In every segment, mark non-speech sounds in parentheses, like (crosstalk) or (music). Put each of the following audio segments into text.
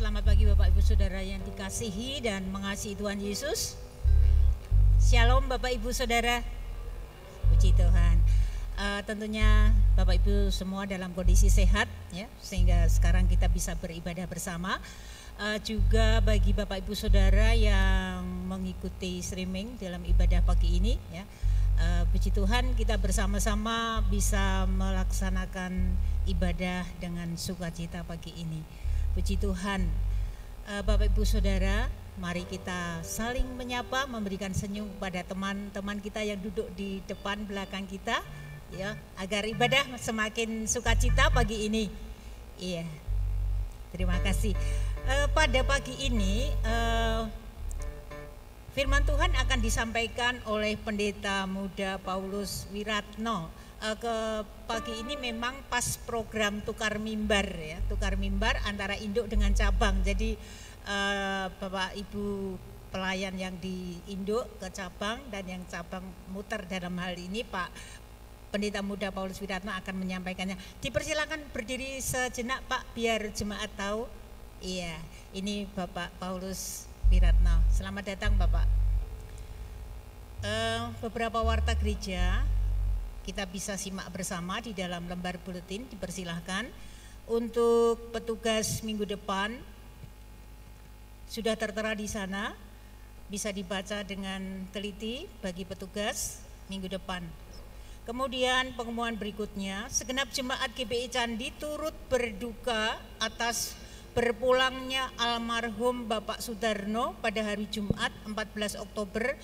Selamat pagi Bapak Ibu Saudara yang dikasihi dan mengasihi Tuhan Yesus. Shalom Bapak Ibu Saudara, puji Tuhan. Uh, tentunya Bapak Ibu semua dalam kondisi sehat ya, sehingga sekarang kita bisa beribadah bersama. Uh, juga bagi Bapak Ibu Saudara yang mengikuti streaming dalam ibadah pagi ini ya. Uh, puji Tuhan kita bersama-sama bisa melaksanakan ibadah dengan sukacita pagi ini. Puji Tuhan. Uh, Bapak Ibu Saudara, mari kita saling menyapa, memberikan senyum pada teman-teman kita yang duduk di depan belakang kita ya, agar ibadah semakin sukacita pagi ini. Iya. Terima kasih. Uh, pada pagi ini uh, firman Tuhan akan disampaikan oleh pendeta muda Paulus Wiratno uh, ke pagi ini memang pas program tukar mimbar ya, tukar mimbar antara induk dengan cabang. Jadi uh, Bapak Ibu pelayan yang di induk ke cabang dan yang cabang muter dalam hal ini Pak Pendeta Muda Paulus Wiratno akan menyampaikannya. Dipersilakan berdiri sejenak Pak biar jemaat tahu. Iya, ini Bapak Paulus Wiratno. Selamat datang Bapak. Uh, beberapa warta gereja kita bisa simak bersama di dalam lembar buletin dipersilahkan untuk petugas minggu depan sudah tertera di sana bisa dibaca dengan teliti bagi petugas minggu depan. Kemudian pengumuman berikutnya, segenap jemaat GBI Candi turut berduka atas berpulangnya almarhum Bapak Sudarno pada hari Jumat 14 Oktober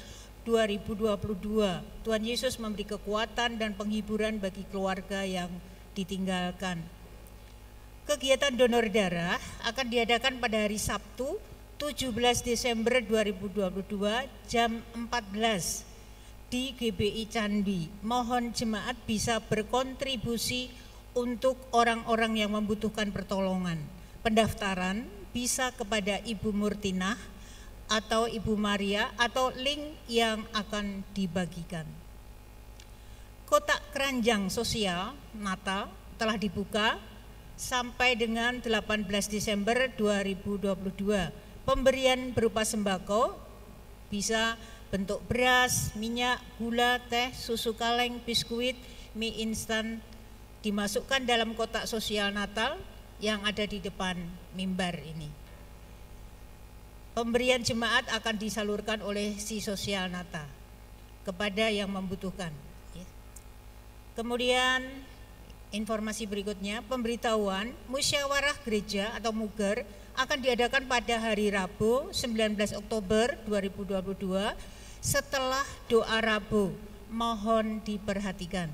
2022. Tuhan Yesus memberi kekuatan dan penghiburan bagi keluarga yang ditinggalkan. Kegiatan donor darah akan diadakan pada hari Sabtu 17 Desember 2022 jam 14 di GBI Candi. Mohon jemaat bisa berkontribusi untuk orang-orang yang membutuhkan pertolongan. Pendaftaran bisa kepada Ibu Murtinah atau Ibu Maria atau link yang akan dibagikan. Kotak keranjang sosial Natal telah dibuka sampai dengan 18 Desember 2022. Pemberian berupa sembako bisa bentuk beras, minyak, gula, teh, susu kaleng, biskuit, mie instan dimasukkan dalam kotak sosial Natal yang ada di depan mimbar ini. Pemberian jemaat akan disalurkan oleh si sosial nata kepada yang membutuhkan. Ya. Kemudian informasi berikutnya, pemberitahuan musyawarah gereja atau muger akan diadakan pada hari Rabu 19 Oktober 2022 setelah doa Rabu. Mohon diperhatikan.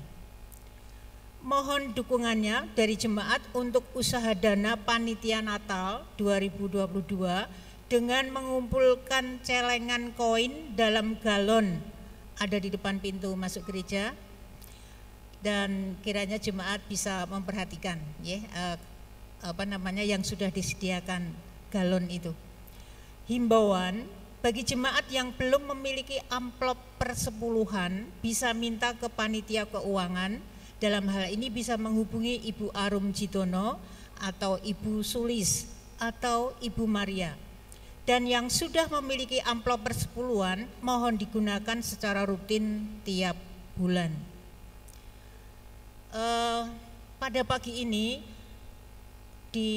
Mohon dukungannya dari jemaat untuk usaha dana panitia Natal 2022 dengan mengumpulkan celengan koin dalam galon. Ada di depan pintu masuk gereja. Dan kiranya jemaat bisa memperhatikan ya uh, apa namanya yang sudah disediakan galon itu. Himbauan bagi jemaat yang belum memiliki amplop persepuluhan bisa minta ke panitia keuangan. Dalam hal ini bisa menghubungi Ibu Arum Jitono atau Ibu Sulis atau Ibu Maria dan yang sudah memiliki amplop persepuluhan mohon digunakan secara rutin tiap bulan. Uh, pada pagi ini di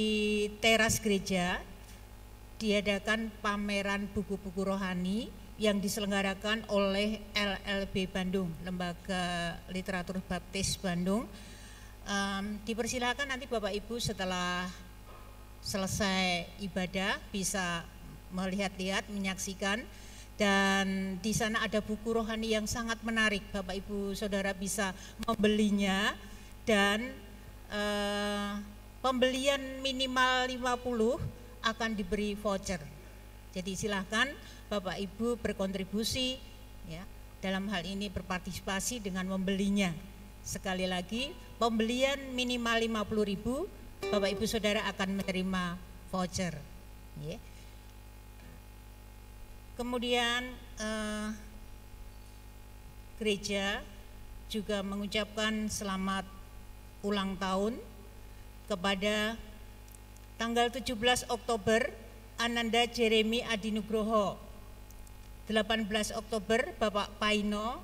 teras gereja diadakan pameran buku-buku rohani yang diselenggarakan oleh LLB Bandung, Lembaga Literatur Baptis Bandung. Um, dipersilakan nanti Bapak Ibu setelah selesai ibadah bisa melihat-lihat, menyaksikan dan di sana ada buku rohani yang sangat menarik. Bapak Ibu Saudara bisa membelinya dan eh, pembelian minimal 50 akan diberi voucher. Jadi silahkan Bapak Ibu berkontribusi ya dalam hal ini berpartisipasi dengan membelinya. Sekali lagi pembelian minimal 50 ribu Bapak Ibu Saudara akan menerima voucher. Ya. Kemudian eh, gereja juga mengucapkan selamat ulang tahun kepada Tanggal 17 Oktober Ananda Jeremy Adinugroho. 18 Oktober Bapak Paino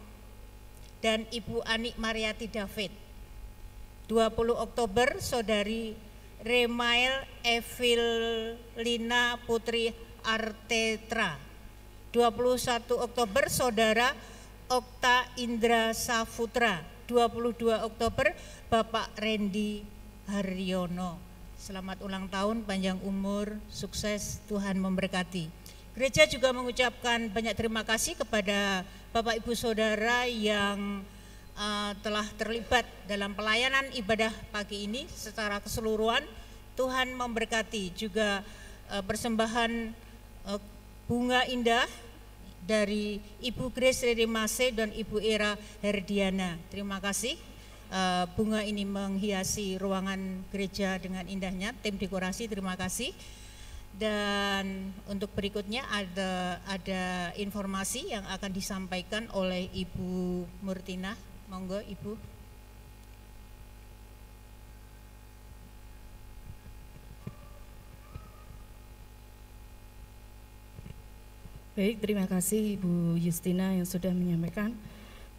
dan Ibu Anik Mariati David. 20 Oktober Saudari Remail Evilina Putri Artetra. 21 Oktober Saudara Okta Indra Safutra. 22 Oktober Bapak Randy Haryono. Selamat ulang tahun, panjang umur, sukses, Tuhan memberkati. Gereja juga mengucapkan banyak terima kasih kepada Bapak Ibu Saudara yang uh, telah terlibat dalam pelayanan ibadah pagi ini secara keseluruhan. Tuhan memberkati juga uh, persembahan uh, bunga indah dari Ibu Grace Mase dan Ibu Era Herdiana. Terima kasih. Uh, bunga ini menghiasi ruangan gereja dengan indahnya. Tim dekorasi terima kasih. Dan untuk berikutnya ada ada informasi yang akan disampaikan oleh Ibu Murtina. Monggo Ibu. Baik, terima kasih Ibu Justina yang sudah menyampaikan.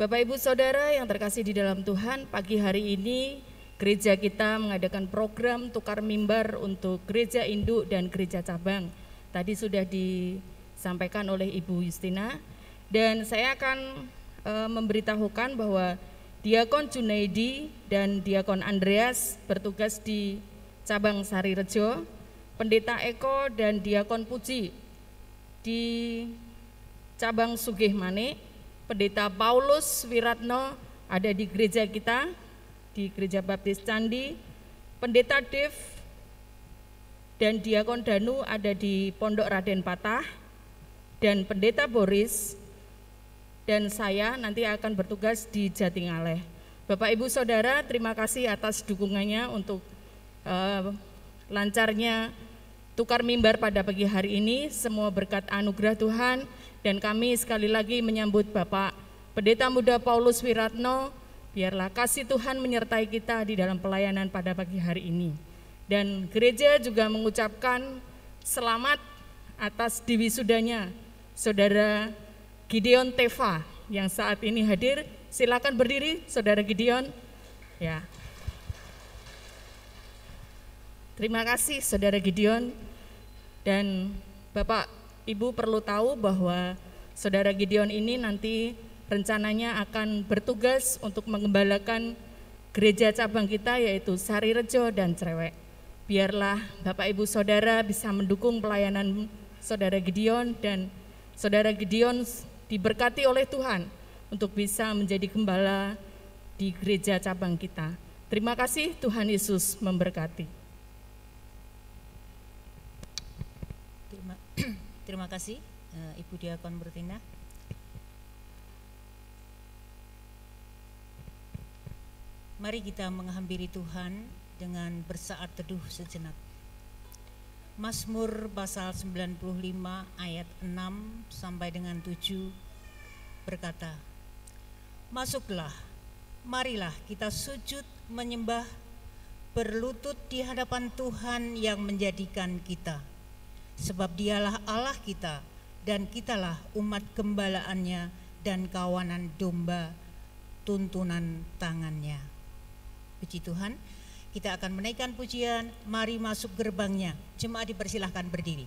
Bapak Ibu Saudara yang terkasih di dalam Tuhan, pagi hari ini gereja kita mengadakan program tukar mimbar untuk gereja induk dan gereja cabang. Tadi sudah disampaikan oleh Ibu Justina dan saya akan e, memberitahukan bahwa Diakon Junaidi dan Diakon Andreas bertugas di cabang Sari Rejo, Pendeta Eko dan Diakon Puji di cabang Sugih Mane, Pendeta Paulus Wiratno ada di gereja kita, di Gereja Baptis Candi, Pendeta Dev dan Diakon Danu ada di Pondok Raden Patah, dan Pendeta Boris dan saya nanti akan bertugas di Jatingaleh. Bapak Ibu Saudara, terima kasih atas dukungannya untuk uh, lancarnya tukar mimbar pada pagi hari ini. Semua berkat anugerah Tuhan dan kami sekali lagi menyambut Bapak Pendeta Muda Paulus Wiratno. Biarlah kasih Tuhan menyertai kita di dalam pelayanan pada pagi hari ini. Dan gereja juga mengucapkan selamat atas diwisudanya Saudara Gideon Teva yang saat ini hadir. Silakan berdiri, Saudara Gideon. Ya. Terima kasih Saudara Gideon dan Bapak Ibu perlu tahu bahwa Saudara Gideon ini nanti rencananya akan bertugas untuk mengembalakan gereja cabang kita yaitu Sari Rejo dan Cerewek. Biarlah Bapak Ibu Saudara bisa mendukung pelayanan Saudara Gideon dan Saudara Gideon diberkati oleh Tuhan untuk bisa menjadi gembala di gereja cabang kita. Terima kasih Tuhan Yesus memberkati. Terima, terima kasih uh, Ibu Diakon Bertina. Mari kita menghampiri Tuhan dengan bersaat teduh sejenak. Mazmur pasal 95 ayat 6 sampai dengan 7 berkata, Masuklah, marilah kita sujud menyembah berlutut di hadapan Tuhan yang menjadikan kita. Sebab dialah Allah kita dan kitalah umat gembalaannya dan kawanan domba tuntunan tangannya. Puji Tuhan. Kita akan menaikkan pujian, mari masuk gerbangnya. Jemaat dipersilahkan berdiri.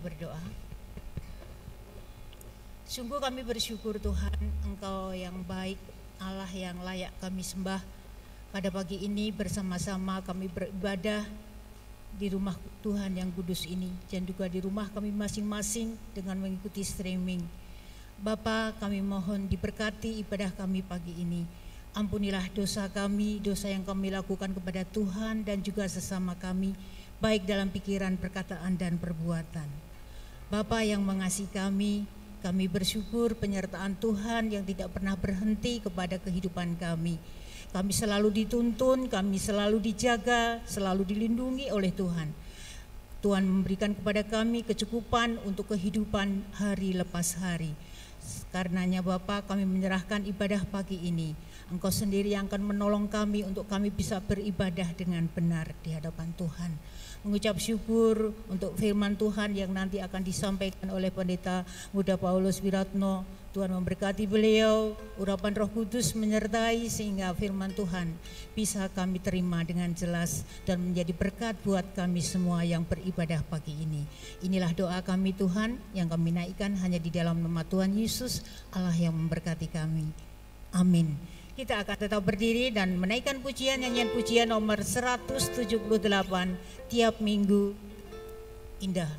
berdoa. Sungguh kami bersyukur Tuhan, Engkau yang baik, Allah yang layak kami sembah. Pada pagi ini bersama-sama kami beribadah di rumah Tuhan yang kudus ini dan juga di rumah kami masing-masing dengan mengikuti streaming. Bapa, kami mohon diberkati ibadah kami pagi ini. Ampunilah dosa kami, dosa yang kami lakukan kepada Tuhan dan juga sesama kami, baik dalam pikiran, perkataan, dan perbuatan. Bapa yang mengasihi kami, kami bersyukur penyertaan Tuhan yang tidak pernah berhenti kepada kehidupan kami. Kami selalu dituntun, kami selalu dijaga, selalu dilindungi oleh Tuhan. Tuhan memberikan kepada kami kecukupan untuk kehidupan hari lepas hari. Karenanya Bapak kami menyerahkan ibadah pagi ini. Engkau sendiri yang akan menolong kami untuk kami bisa beribadah dengan benar di hadapan Tuhan. Mengucap syukur untuk firman Tuhan yang nanti akan disampaikan oleh pendeta muda Paulus Wiratno. Tuhan memberkati beliau, urapan roh kudus menyertai sehingga firman Tuhan bisa kami terima dengan jelas dan menjadi berkat buat kami semua yang beribadah pagi ini. Inilah doa kami Tuhan yang kami naikkan hanya di dalam nama Tuhan Yesus, Allah yang memberkati kami. Amin. Kita akan tetap berdiri dan menaikkan pujian nyanyian pujian nomor 178 tiap minggu. Indah.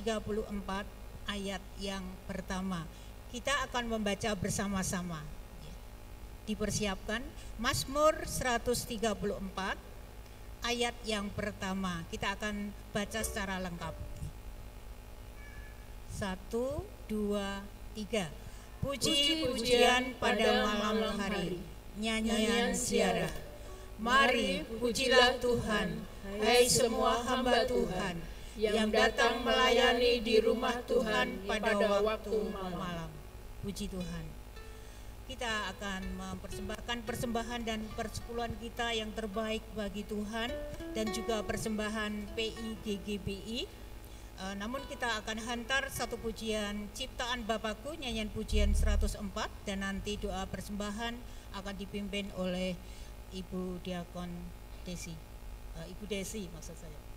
Pasal 134 ayat yang pertama. kita akan membaca bersama-sama. Dipersiapkan Mazmur 134 ayat yang pertama. Kita akan baca secara lengkap. Satu, dua, tiga. Puji-pujian pada malam hari, nyanyian ziarah. Mari pujilah Tuhan, hai semua hamba Tuhan yang datang melayani di rumah Tuhan pada waktu malam. Puji Tuhan. Kita akan mempersembahkan persembahan dan persepuluhan kita yang terbaik bagi Tuhan dan juga persembahan PIGGBI. Uh, namun kita akan hantar satu pujian ciptaan Bapakku nyanyian pujian 104 dan nanti doa persembahan akan dipimpin oleh Ibu Diakon Desi. Uh, Ibu Desi maksud saya.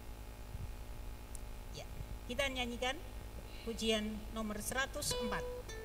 Kita nyanyikan pujian nomor 104.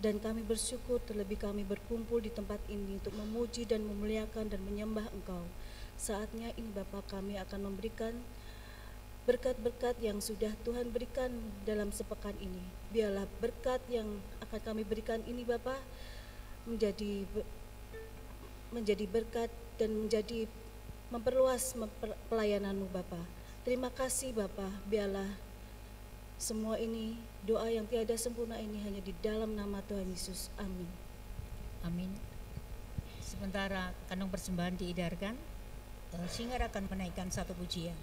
Bersyukur terlebih kami berkumpul di tempat ini untuk memuji dan memuliakan dan menyembah Engkau. Saatnya ini Bapa kami akan memberikan berkat-berkat yang sudah Tuhan berikan dalam sepekan ini. Biarlah berkat yang akan kami berikan ini Bapa menjadi menjadi berkat dan menjadi memperluas pelayananmu Bapa. Terima kasih Bapa, biarlah semua ini Doa yang tiada sempurna ini hanya di dalam nama Tuhan Yesus. Amin. Amin. Sementara kandung persembahan diidarkan, uh, Singar akan menaikkan satu pujian.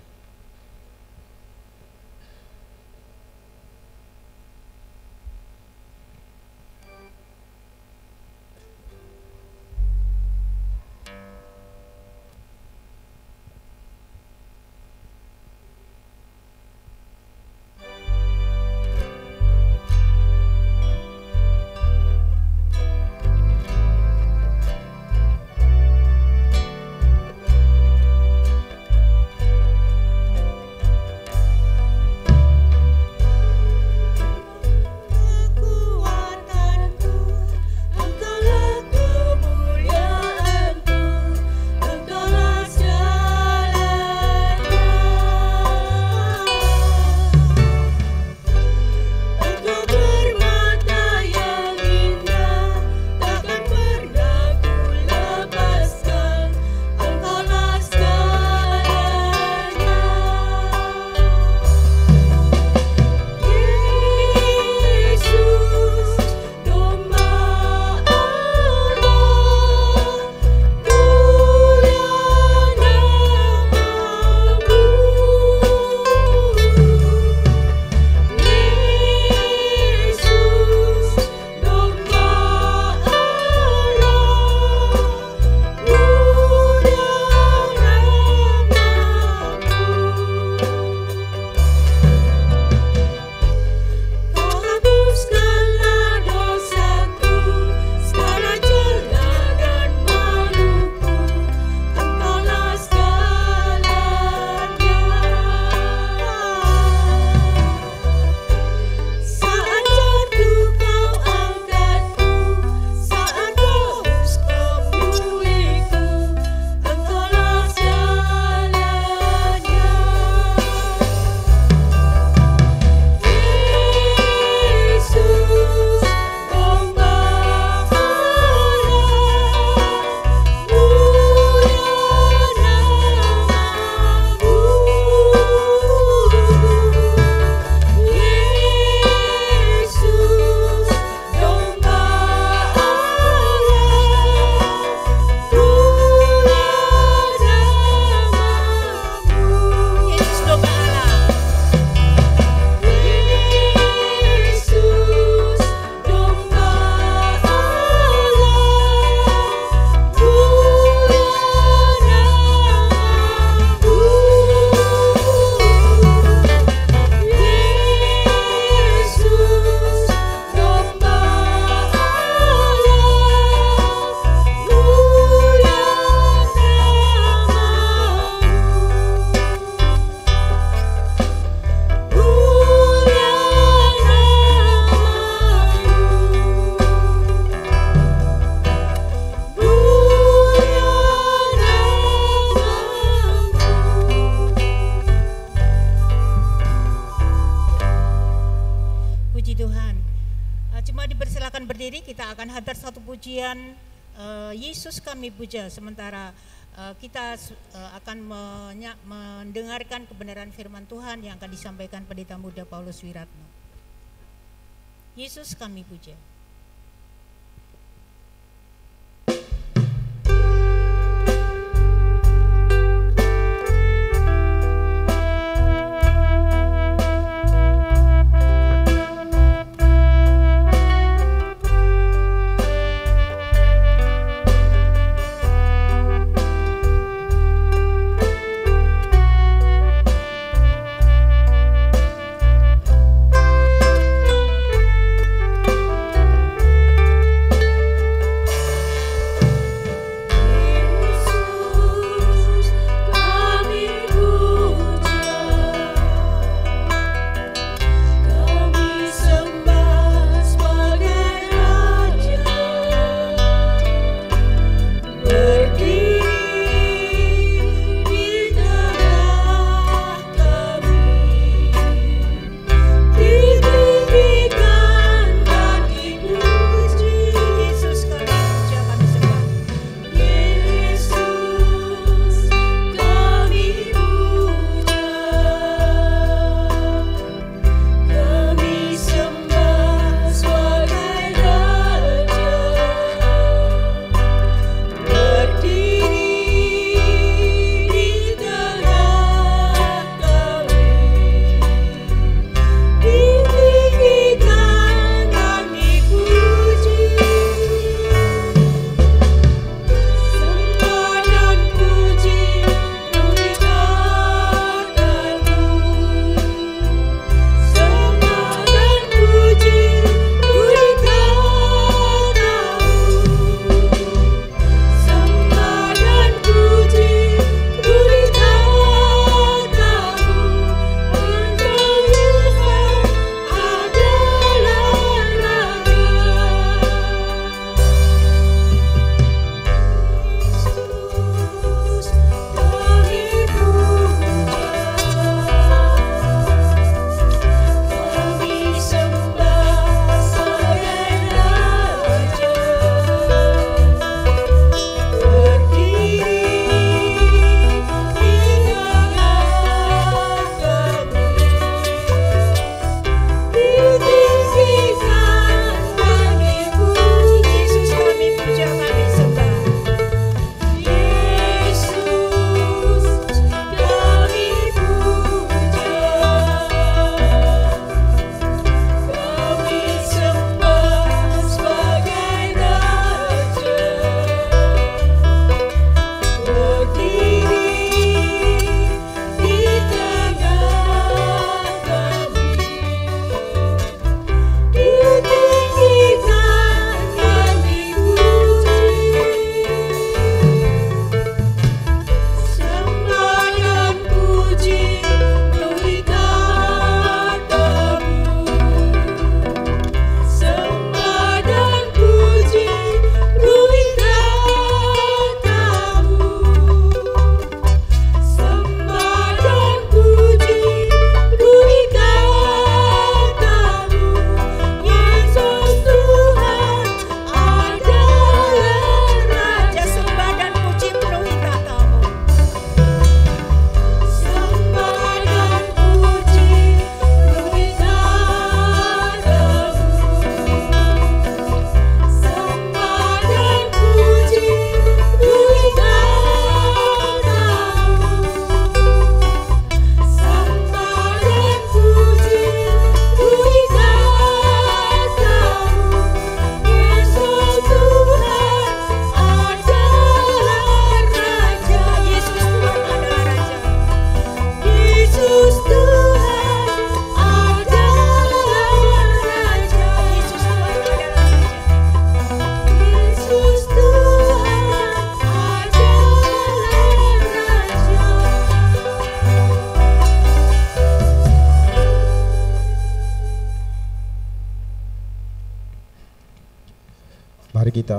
Puja sementara uh, kita uh, akan mendengarkan kebenaran firman Tuhan yang akan disampaikan pendeta muda Paulus Wiratno. Yesus kami puja.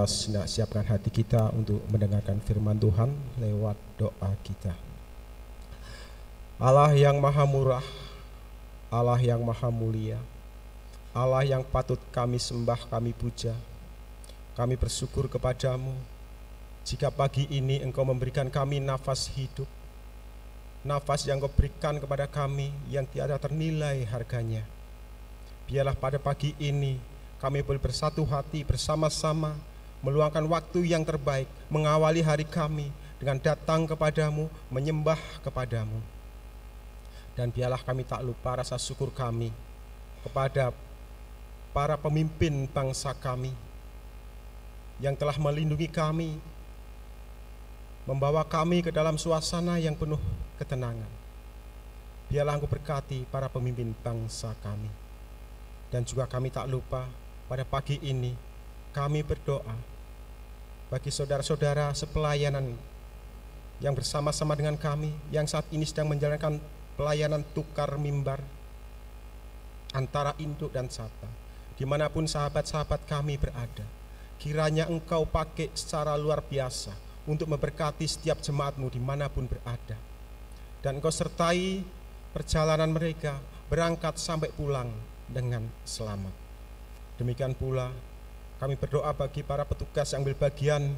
Kita siapkan hati kita untuk mendengarkan firman Tuhan lewat doa kita. Allah yang maha murah, Allah yang maha mulia, Allah yang patut kami sembah, kami puja. Kami bersyukur kepadamu jika pagi ini engkau memberikan kami nafas hidup, nafas yang kau berikan kepada kami yang tiada ternilai harganya. Biarlah pada pagi ini kami boleh bersatu hati bersama-sama meluangkan waktu yang terbaik mengawali hari kami dengan datang kepadamu, menyembah kepadamu. Dan biarlah kami tak lupa rasa syukur kami kepada para pemimpin bangsa kami yang telah melindungi kami, membawa kami ke dalam suasana yang penuh ketenangan. Biarlah Engkau berkati para pemimpin bangsa kami. Dan juga kami tak lupa pada pagi ini kami berdoa bagi saudara-saudara sepelayanan yang bersama-sama dengan kami yang saat ini sedang menjalankan pelayanan tukar mimbar antara induk dan sapa di mana pun sahabat-sahabat kami berada kiranya engkau pakai secara luar biasa untuk memberkati setiap jemaatmu di mana pun berada. Dan engkau sertai perjalanan mereka berangkat sampai pulang dengan selamat. Demikian pula kami berdoa bagi para petugas yang berbagian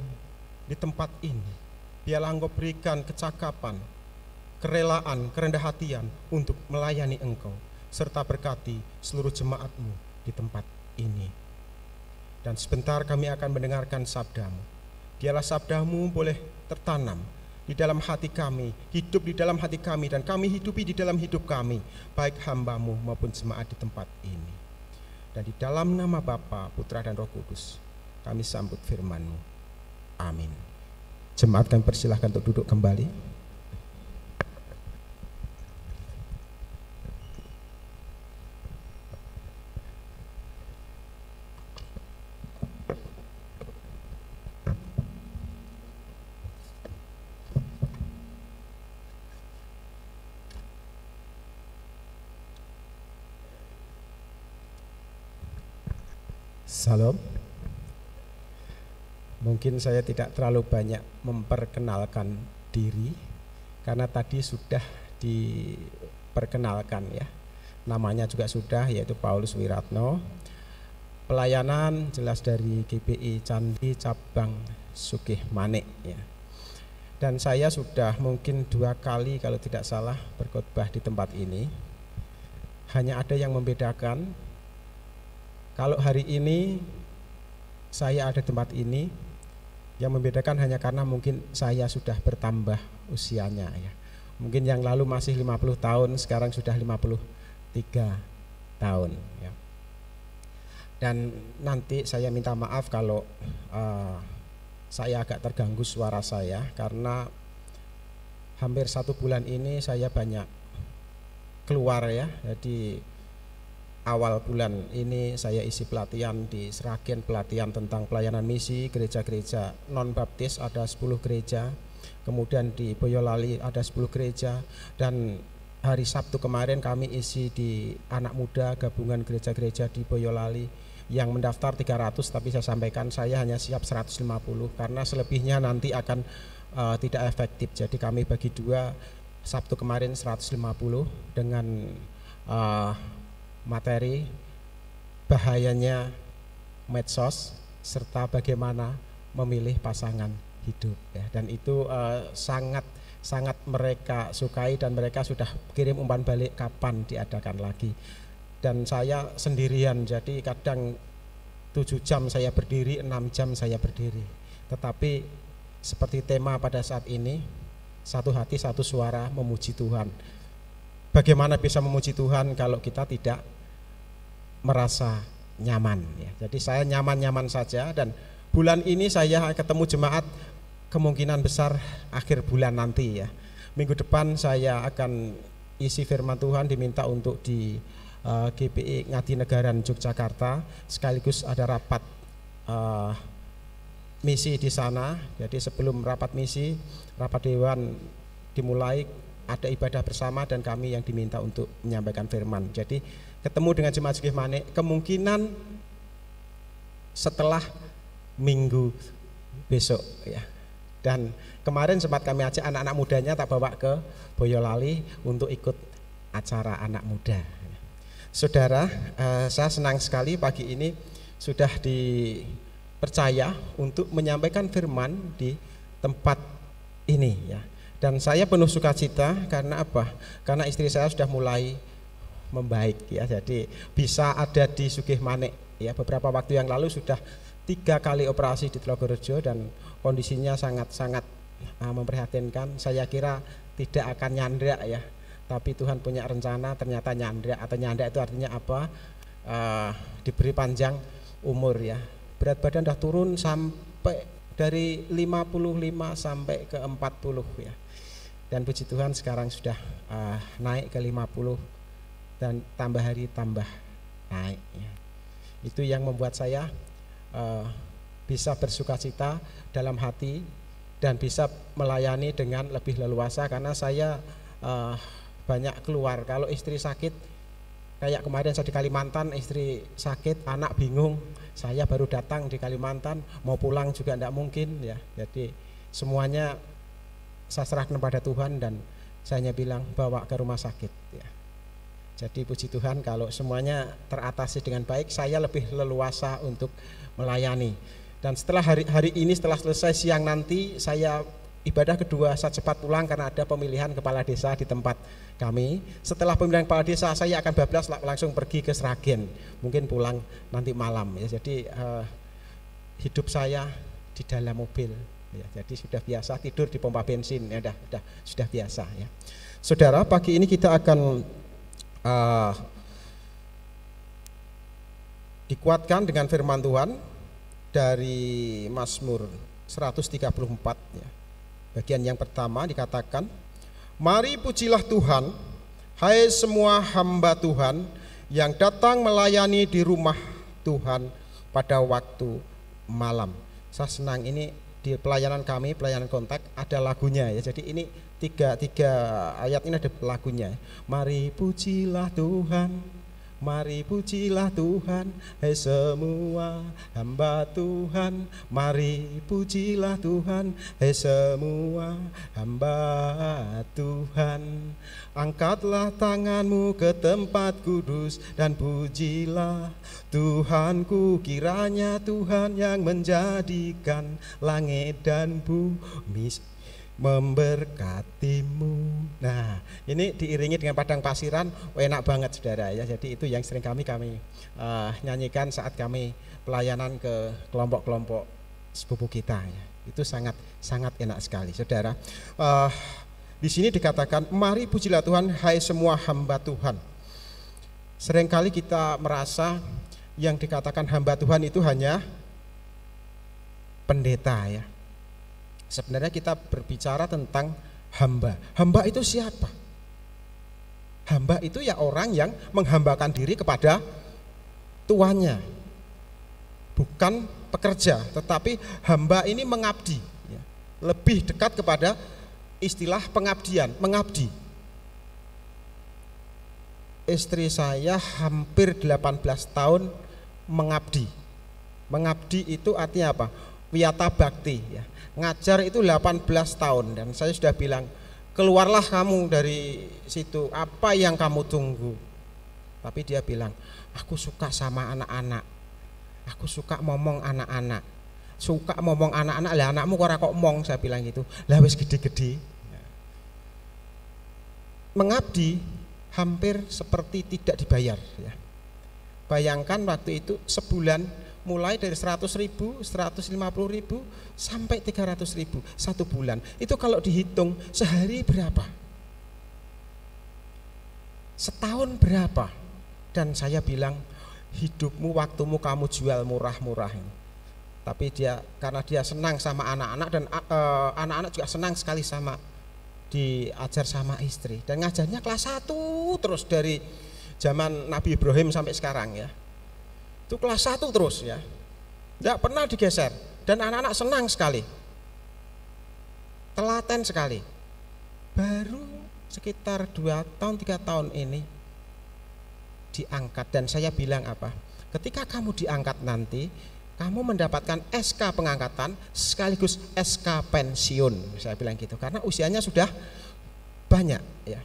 di tempat ini biarlah engkau berikan kecakapan kerelaan, kerendah hatian untuk melayani engkau, serta berkati seluruh jemaatmu di tempat ini. Dan sebentar kami akan mendengarkan sabdamu. Dialah sabdamu boleh tertanam di dalam hati kami, hidup di dalam hati kami, dan kami hidupi di dalam hidup kami, baik hambamu maupun jemaat di tempat ini. Dan di dalam nama Bapa, Putra, dan Roh Kudus, kami sambut firmanmu. Amin. Jemaat kami persilahkan untuk duduk kembali. Salam. Mungkin saya tidak terlalu banyak memperkenalkan diri karena tadi sudah diperkenalkan ya. Namanya juga sudah yaitu Paulus Wiratno. Pelayanan jelas dari GPI Candi cabang Sugih Manik ya. Dan saya sudah mungkin dua kali kalau tidak salah berkhotbah di tempat ini. Hanya ada yang membedakan kalau hari ini saya ada tempat ini, yang membedakan hanya karena mungkin saya sudah bertambah usianya ya. Mungkin yang lalu masih 50 tahun, sekarang sudah 53 tahun ya. Dan nanti saya minta maaf kalau uh, saya agak terganggu suara saya karena hampir satu bulan ini saya banyak keluar ya. Jadi awal bulan ini saya isi pelatihan di Seragen pelatihan tentang pelayanan misi gereja-gereja non baptis ada 10 gereja. Kemudian di Boyolali ada 10 gereja. Dan hari Sabtu kemarin kami isi di anak muda gabungan gereja-gereja di Boyolali yang mendaftar 300 tapi saya sampaikan saya hanya siap 150 karena selebihnya nanti akan uh, tidak efektif. Jadi kami bagi dua Sabtu kemarin 150 dengan uh, materi bahayanya medsos serta bagaimana memilih pasangan hidup ya. Dan itu uh, sangat sangat mereka sukai dan mereka sudah kirim umpan balik kapan diadakan lagi. Dan saya sendirian jadi kadang tujuh jam saya berdiri enam jam saya berdiri. Tetapi seperti tema pada saat ini satu hati satu suara memuji Tuhan Bagaimana bisa memuji Tuhan kalau kita tidak merasa nyaman ya. Jadi saya nyaman-nyaman saja dan bulan ini saya ketemu jemaat kemungkinan besar akhir bulan nanti ya. Minggu depan saya akan isi firman Tuhan diminta untuk di uh, eh, GPI Ngadi Negaran Yogyakarta sekaligus ada rapat uh, misi di sana. Jadi sebelum rapat misi, rapat dewan dimulai ada ibadah bersama dan kami yang diminta untuk menyampaikan firman. Jadi ketemu dengan jemaat Sugih Manik kemungkinan setelah minggu besok ya. Dan kemarin sempat kami ajak anak-anak mudanya tak bawa ke Boyolali untuk ikut acara anak muda. Saudara, uh, saya senang sekali pagi ini sudah dipercaya untuk menyampaikan firman di tempat ini ya. Dan saya penuh sukacita karena apa? Karena istri saya sudah mulai membaik ya. Jadi bisa ada di Sugih Manik ya. Beberapa waktu yang lalu sudah tiga kali operasi di Telogorejo dan kondisinya sangat-sangat uh, memprihatinkan. Saya kira tidak akan nyandra ya tapi Tuhan punya rencana ternyata nyanda atau nyanda itu artinya apa uh, diberi panjang umur ya berat badan sudah turun sampai dari 55 sampai ke 40 ya dan puji Tuhan sekarang sudah uh, naik ke 50 dan tambah hari tambah naik ya. itu yang membuat saya uh, bisa bersuka cita dalam hati dan bisa melayani dengan lebih leluasa karena saya uh, banyak keluar. Kalau istri sakit, kayak kemarin saya di Kalimantan, istri sakit, anak bingung, saya baru datang di Kalimantan, mau pulang juga tidak mungkin ya. Jadi semuanya saya serahkan kepada Tuhan dan saya hanya bilang bawa ke rumah sakit ya. Jadi puji Tuhan kalau semuanya teratasi dengan baik, saya lebih leluasa untuk melayani. Dan setelah hari hari ini setelah selesai siang nanti saya ibadah kedua saat cepat pulang karena ada pemilihan kepala desa di tempat kami. Setelah pemilihan kepala desa saya akan bablas langsung pergi ke Sragen, mungkin pulang nanti malam ya. Jadi uh, hidup saya di dalam mobil ya. Jadi sudah biasa tidur di pompa bensin ya sudah sudah sudah biasa ya. Saudara, pagi ini kita akan uh, dikuatkan dengan firman Tuhan dari Mazmur 134 ya. Bagian yang pertama dikatakan Mari pujilah Tuhan, hai semua hamba Tuhan yang datang melayani di rumah Tuhan pada waktu malam. Saya senang ini di pelayanan kami, pelayanan kontak ada lagunya ya. Jadi ini tiga, tiga ayat ini ada lagunya. Mari pujilah Tuhan, Mari pujilah Tuhan, hai semua hamba Tuhan. Mari pujilah Tuhan, hai semua hamba Tuhan. Angkatlah tanganmu ke tempat kudus dan pujilah Tuhanku kiranya Tuhan yang menjadikan langit dan bumi memberkatimu. Nah, ini diiringi dengan padang pasiran, enak banget saudara ya. Jadi itu yang sering kami kami uh, nyanyikan saat kami pelayanan ke kelompok-kelompok sepupu kita ya. Itu sangat sangat enak sekali, saudara. Uh, di sini dikatakan, mari pujilah Tuhan, hai semua hamba Tuhan. Seringkali kita merasa yang dikatakan hamba Tuhan itu hanya pendeta ya Sebenarnya kita berbicara tentang hamba. Hamba itu siapa? Hamba itu ya orang yang menghambakan diri kepada tuannya. Bukan pekerja, tetapi hamba ini mengabdi. Ya. Lebih dekat kepada istilah pengabdian, mengabdi. Istri saya hampir 18 tahun mengabdi. Mengabdi itu artinya apa? Wiyata bakti ya ngajar itu 18 tahun. Dan saya sudah bilang keluarlah kamu dari situ. Apa yang kamu tunggu? Tapi dia bilang aku suka sama anak-anak. Aku suka ngomong anak-anak. Suka ngomong anak-anak. Lah anakmu kok kok ngomong saya bilang gitu. Lah wis gede-gede. Mengabdi hampir seperti tidak dibayar ya. bayangkan waktu itu sebulan mulai dari 100 ribu, 150 ribu, sampai 300 ribu satu bulan. Itu kalau dihitung sehari berapa? Setahun berapa? Dan saya bilang hidupmu, waktumu kamu jual murah-murah Tapi dia karena dia senang sama anak-anak dan eh, anak-anak uh, juga senang sekali sama diajar sama istri dan ngajarnya kelas 1 terus dari zaman Nabi Ibrahim sampai sekarang ya itu kelas 1 terus ya. Tidak pernah digeser dan anak-anak senang sekali. Telaten sekali. Baru sekitar 2 tahun 3 tahun ini diangkat dan saya bilang apa? Ketika kamu diangkat nanti, kamu mendapatkan SK pengangkatan sekaligus SK pensiun. Saya bilang gitu karena usianya sudah banyak ya.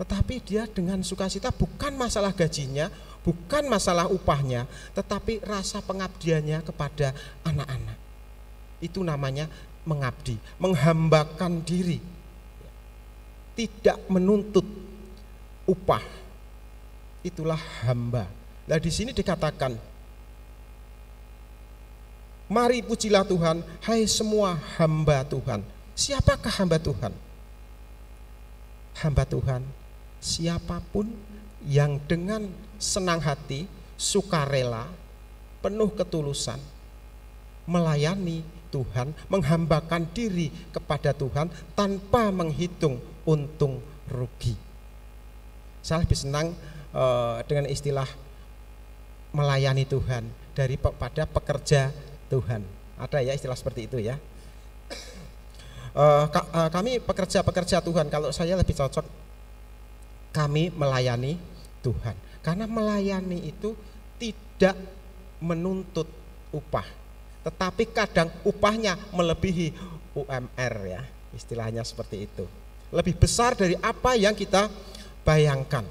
Tetapi dia dengan sukacita bukan masalah gajinya, bukan masalah upahnya, tetapi rasa pengabdiannya kepada anak-anak. Itu namanya mengabdi, menghambakan diri. Tidak menuntut upah. Itulah hamba. Nah, di sini dikatakan Mari pujilah Tuhan, hai semua hamba Tuhan. Siapakah hamba Tuhan? Hamba Tuhan, siapa pun yang dengan senang hati, sukarela, penuh ketulusan, melayani Tuhan, menghambakan diri kepada Tuhan tanpa menghitung untung rugi. Saya lebih senang uh, dengan istilah melayani Tuhan daripada pekerja Tuhan. Ada ya istilah seperti itu ya. Uh, kami pekerja-pekerja Tuhan, kalau saya lebih cocok kami melayani Tuhan. Karena melayani itu tidak menuntut upah, tetapi kadang upahnya melebihi UMR ya, istilahnya seperti itu. Lebih besar dari apa yang kita bayangkan.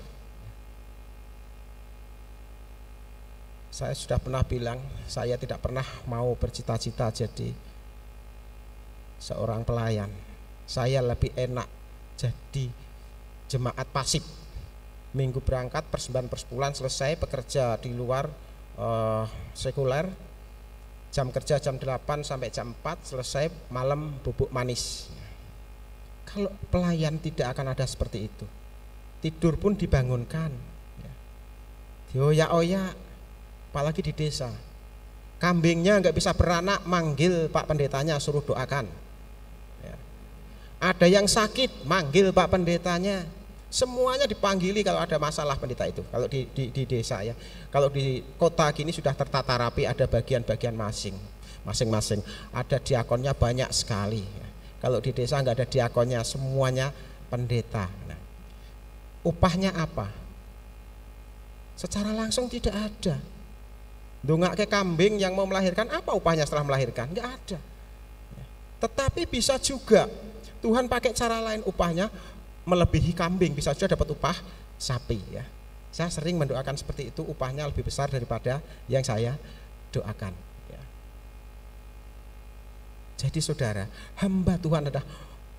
Saya sudah pernah bilang, saya tidak pernah mau bercita-cita jadi seorang pelayan. Saya lebih enak jadi jemaat pasif minggu berangkat persembahan persepuluhan selesai bekerja di luar uh, sekuler. Jam kerja jam 8 sampai jam 4 selesai malam bubuk manis. Kalau pelayan tidak akan ada seperti itu. Tidur pun dibangunkan. Ya. dioyak-oyak apalagi di desa. Kambingnya nggak bisa beranak manggil pak pendetanya suruh doakan. Ya. ada yang sakit manggil pak pendetanya Semuanya dipanggili kalau ada masalah pendeta itu. Kalau di, di, di desa ya. Kalau di kota gini sudah tertata rapi ada bagian-bagian masing masing-masing. Ada diakonnya banyak sekali. Kalau di desa nggak ada diakonnya, semuanya pendeta. Nah, upahnya apa? Secara langsung tidak ada. Dongak ke kambing yang mau melahirkan, apa upahnya setelah melahirkan? Nggak ada. Tetapi bisa juga Tuhan pakai cara lain upahnya melebihi kambing bisa saja dapat upah sapi ya. Saya sering mendoakan seperti itu upahnya lebih besar daripada yang saya doakan. Ya. Jadi saudara, hamba Tuhan adalah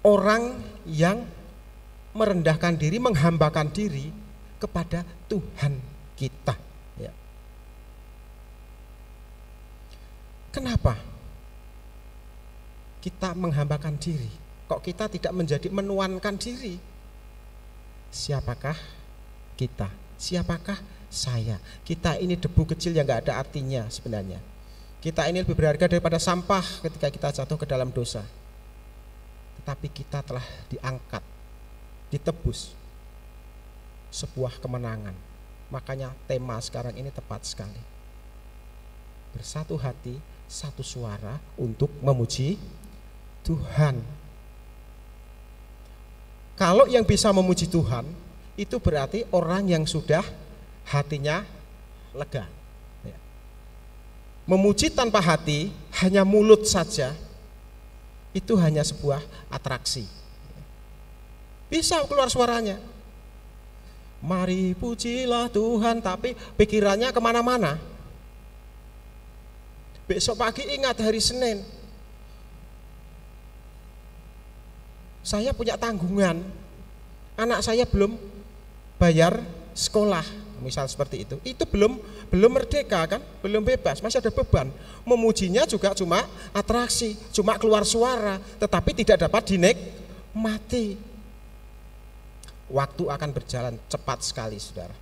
orang yang merendahkan diri, menghambakan diri kepada Tuhan kita. Ya. Kenapa? Kita menghambakan diri. Kok kita tidak menjadi menuankan diri? Siapakah kita? Siapakah saya? Kita ini debu kecil yang nggak ada artinya sebenarnya. Kita ini lebih berharga daripada sampah ketika kita jatuh ke dalam dosa. Tetapi kita telah diangkat, ditebus sebuah kemenangan. Makanya tema sekarang ini tepat sekali. Bersatu hati, satu suara untuk memuji Tuhan kalau yang bisa memuji Tuhan itu berarti orang yang sudah hatinya lega. Ya. Memuji tanpa hati, hanya mulut saja, itu hanya sebuah atraksi. Bisa keluar suaranya. Mari pujilah Tuhan, tapi pikirannya ke mana-mana. Besok pagi ingat hari Senin, saya punya tanggungan, anak saya belum bayar sekolah, misal seperti itu. Itu belum belum merdeka kan, belum bebas, masih ada beban. Memujinya juga cuma atraksi, cuma keluar suara, tetapi tidak dapat dinek mati. Waktu akan berjalan cepat sekali, saudara.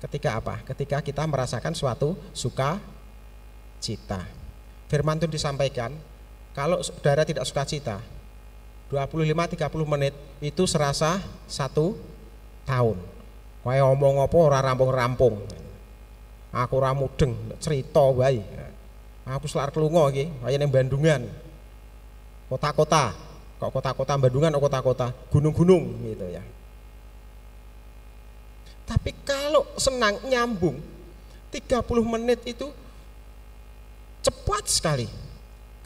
Ketika apa? Ketika kita merasakan suatu suka cita. Firman itu disampaikan, kalau saudara tidak suka cita, 25-30 menit itu serasa satu tahun. Kaya ngomong apa ora rampung-rampung. Aku ora mudeng cerita wae. Aku selar kelungo iki, kaya ning Bandungan. Kota-kota, kok kota-kota Bandungan kok kota-kota, gunung-gunung gitu ya. Tapi kalau senang nyambung 30 menit itu cepat sekali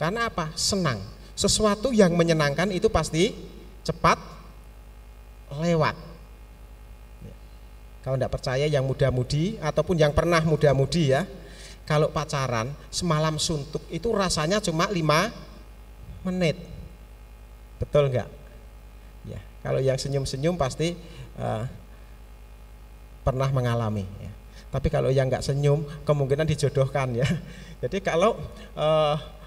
karena apa? Senang. Sesuatu yang menyenangkan itu pasti cepat lewat. Kalau tidak percaya yang muda-mudi ataupun yang pernah muda-mudi ya, kalau pacaran semalam suntuk itu rasanya cuma lima menit. Betul nggak? Ya, kalau yang senyum-senyum pasti uh, pernah mengalami. Ya. Tapi kalau yang nggak senyum kemungkinan dijodohkan ya. (laughs) Jadi kalau uh,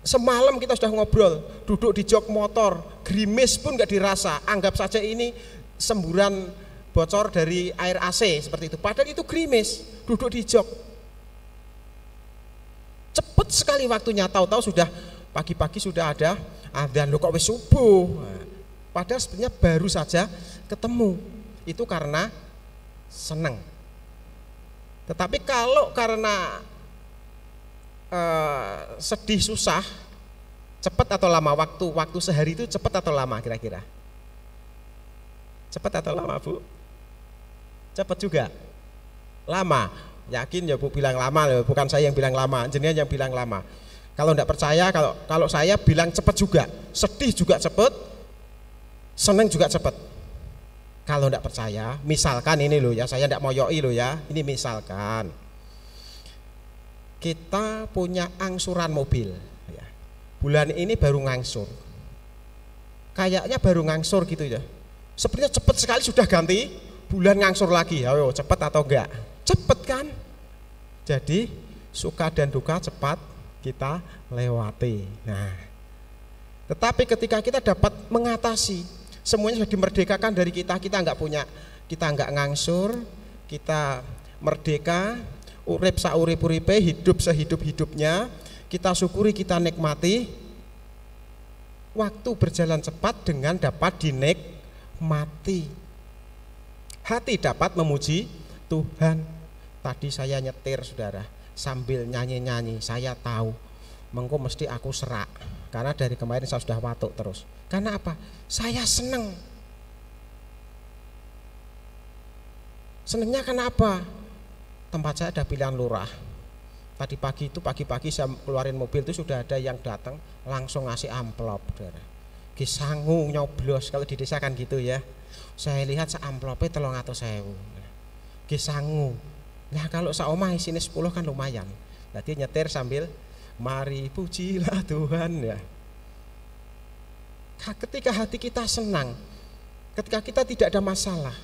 semalam kita sudah ngobrol, duduk di jok motor, gerimis pun nggak dirasa. Anggap saja ini semburan bocor dari air AC seperti itu. Padahal itu gerimis, duduk di jok. Cepet sekali waktunya, tahu-tahu sudah pagi-pagi sudah ada ada lo kok wis subuh. Padahal sebenarnya baru saja ketemu. Itu karena senang. Tetapi kalau karena uh, sedih susah, cepat atau lama waktu waktu sehari itu cepat atau lama kira-kira? Cepat atau lama bu? Cepat juga, lama. Yakin ya bu bilang lama, bukan saya yang bilang lama, jenengan yang bilang lama. Kalau tidak percaya, kalau kalau saya bilang cepat juga, sedih juga cepat, seneng juga cepat. Kalau tidak percaya, misalkan ini loh ya, saya tidak mau yoi loh ya, ini misalkan kita punya angsuran mobil, ya. bulan ini baru ngangsur, kayaknya baru ngangsur gitu ya. Sepertinya cepat sekali sudah ganti bulan ngangsur lagi, ayo cepat atau enggak? Cepat kan? Jadi suka dan duka cepat kita lewati. Nah, tetapi ketika kita dapat mengatasi semuanya sudah dimerdekakan dari kita kita nggak punya kita nggak ngangsur kita merdeka urip saurip uripe hidup sehidup hidupnya kita syukuri kita nikmati waktu berjalan cepat dengan dapat dinikmati hati dapat memuji Tuhan tadi saya nyetir saudara sambil nyanyi-nyanyi saya tahu mengko mesti aku serak karena dari kemarin saya sudah watuk terus karena apa? Saya senang. Senangnya kenapa? Tempat saya ada pilihan lurah. Tadi pagi itu pagi-pagi saya keluarin mobil itu sudah ada yang datang langsung ngasih amplop, saudara. Kisangu nyoblos kalau di desa kan gitu ya. Saya lihat amplopnya telung atau sewu. Kisangu. Nah kalau seomah isinya 10 kan lumayan. Nanti nyetir sambil mari pujilah Tuhan ya ketika hati kita senang, ketika kita tidak ada masalah.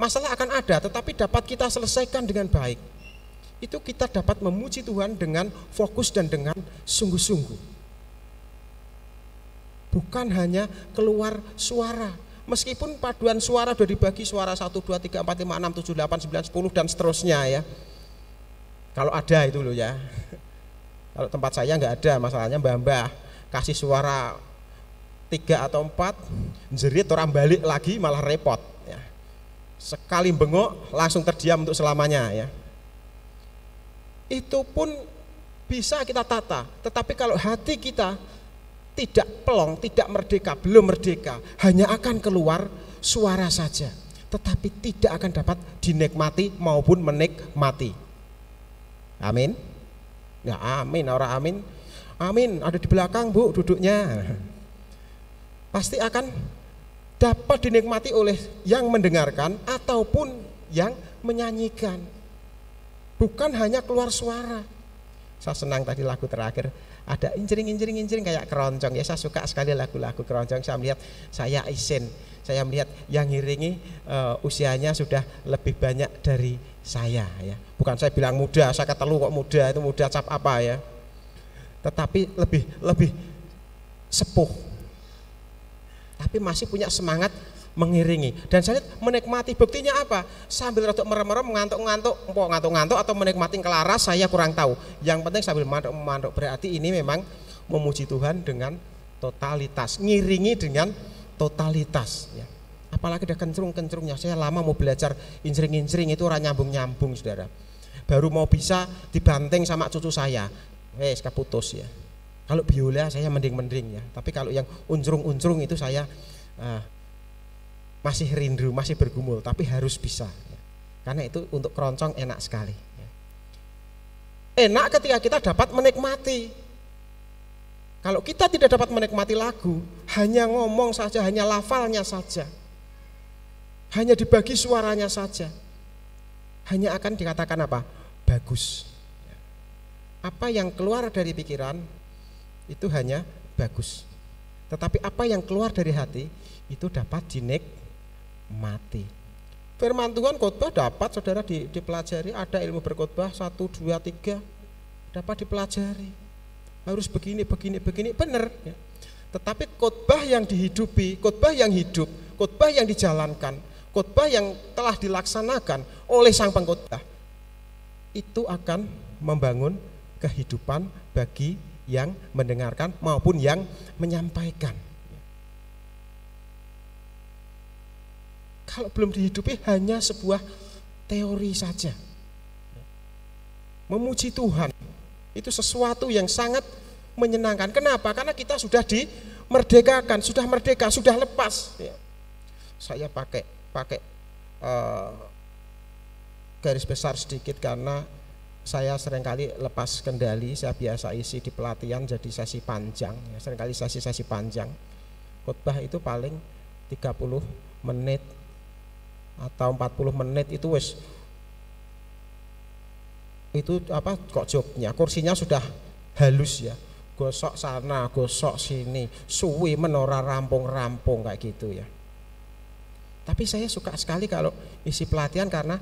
Masalah akan ada, tetapi dapat kita selesaikan dengan baik. Itu kita dapat memuji Tuhan dengan fokus dan dengan sungguh-sungguh. Bukan hanya keluar suara, meskipun paduan suara sudah dibagi suara 1, 2, 3, 4, 5, 6, 7, 8, 9, 10 dan seterusnya ya. Kalau ada itu loh ya. Kalau tempat saya nggak ada masalahnya mbah-mbah kasih suara tiga atau empat jerit orang balik lagi malah repot ya. Sekali bengok langsung terdiam untuk selamanya ya. Itu pun bisa kita tata tetapi kalau hati kita tidak pelong tidak merdeka belum merdeka hanya akan keluar suara saja tetapi tidak akan dapat dinikmati maupun menikmati. Amin. Ya amin orang amin. Amin ada di belakang bu duduknya. Pasti akan dapat dinikmati oleh yang mendengarkan ataupun yang menyanyikan. Bukan hanya keluar suara. Saya senang tadi lagu terakhir. Ada injering-injering-injering kayak keroncong. Ya saya suka sekali lagu-lagu keroncong. Saya melihat saya isin. Saya melihat yang ngiringi uh, usianya sudah lebih banyak dari saya ya. Bukan saya bilang muda saya kata lu kok muda itu muda cap apa ya. Tetapi lebih lebih sepuh tapi masih punya semangat mengiringi. Dan saya menikmati buktinya apa? Sambil rotok merem-merem ngantuk-ngantuk mau ngantuk-ngantuk atau menikmati kelaras saya kurang tahu. Yang penting sambil mantuk-mantuk berarti ini memang memuji Tuhan dengan totalitas. Ngiringi dengan totalitas ya. apalagi ada kencrung-kencrungnya. Saya lama mau belajar injring-injring itu orang nyambung-nyambung saudara. Baru mau bisa dibanting sama cucu saya. Wes keputus ya kalau biola saya mending-mending ya, tapi kalau yang uncrung-uncrung itu saya uh, masih rindu, masih bergumul, tapi harus bisa. Ya. Karena itu untuk keroncong enak sekali. Ya. Enak ketika kita dapat menikmati. Kalau kita tidak dapat menikmati lagu, hanya ngomong saja, hanya lafalnya saja, hanya dibagi suaranya saja, hanya akan dikatakan apa? Bagus. Apa yang keluar dari pikiran itu hanya bagus. Tetapi apa yang keluar dari hati itu dapat dinikmati. Firman Tuhan khotbah dapat saudara dipelajari, ada ilmu berkhotbah satu, dua, tiga, dapat dipelajari harus begini, begini, begini, benar. Ya. Tetapi khotbah yang dihidupi, khotbah yang hidup, khotbah yang dijalankan, khotbah yang telah dilaksanakan oleh sang pengkhotbah itu akan membangun kehidupan bagi yang mendengarkan maupun yang menyampaikan. Kalau belum dihidupi hanya sebuah teori saja. Memuji Tuhan, itu sesuatu yang sangat menyenangkan. Kenapa? Karena kita sudah dimerdekakan, sudah merdeka, sudah lepas. Ya. Saya pakai pakai uh, garis besar sedikit karena saya sering kali lepas kendali, saya biasa isi di pelatihan jadi sesi panjang, ya, sering kali sesi-sesi panjang. Khotbah itu paling 30 menit atau 40 menit itu wes itu apa kok joknya kursinya sudah halus ya. Gosok sana gosok sini suwi menora rampung-rampung kayak gitu ya. Tapi saya suka sekali kalau isi pelatihan karena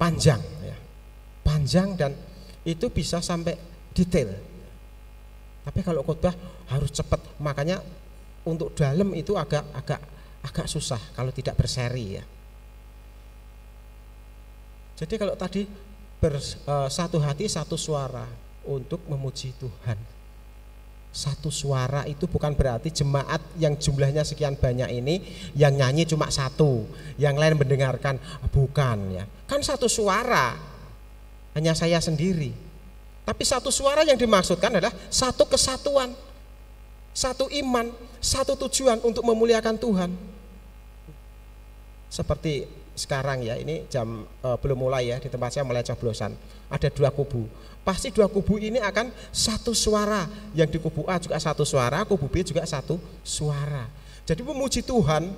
panjang ya. Panjang dan itu bisa sampai detail. Tapi kalau khotbah harus cepat. Makanya untuk dalam itu agak agak agak susah kalau tidak berseri ya. Jadi kalau tadi bersatu eh, hati satu suara untuk memuji Tuhan. Satu suara itu bukan berarti jemaat yang jumlahnya sekian banyak ini yang nyanyi cuma satu, yang lain mendengarkan. Bukan ya. Kan satu suara hanya saya sendiri. Tapi satu suara yang dimaksudkan adalah satu kesatuan, satu iman, satu tujuan untuk memuliakan Tuhan. Seperti sekarang ya ini jam e, belum mulai ya di tempat saya mulai coblosan ada dua kubu. Pasti dua kubu ini akan satu suara. Yang di kubu A juga satu suara kubu B juga satu suara. Jadi memuji Tuhan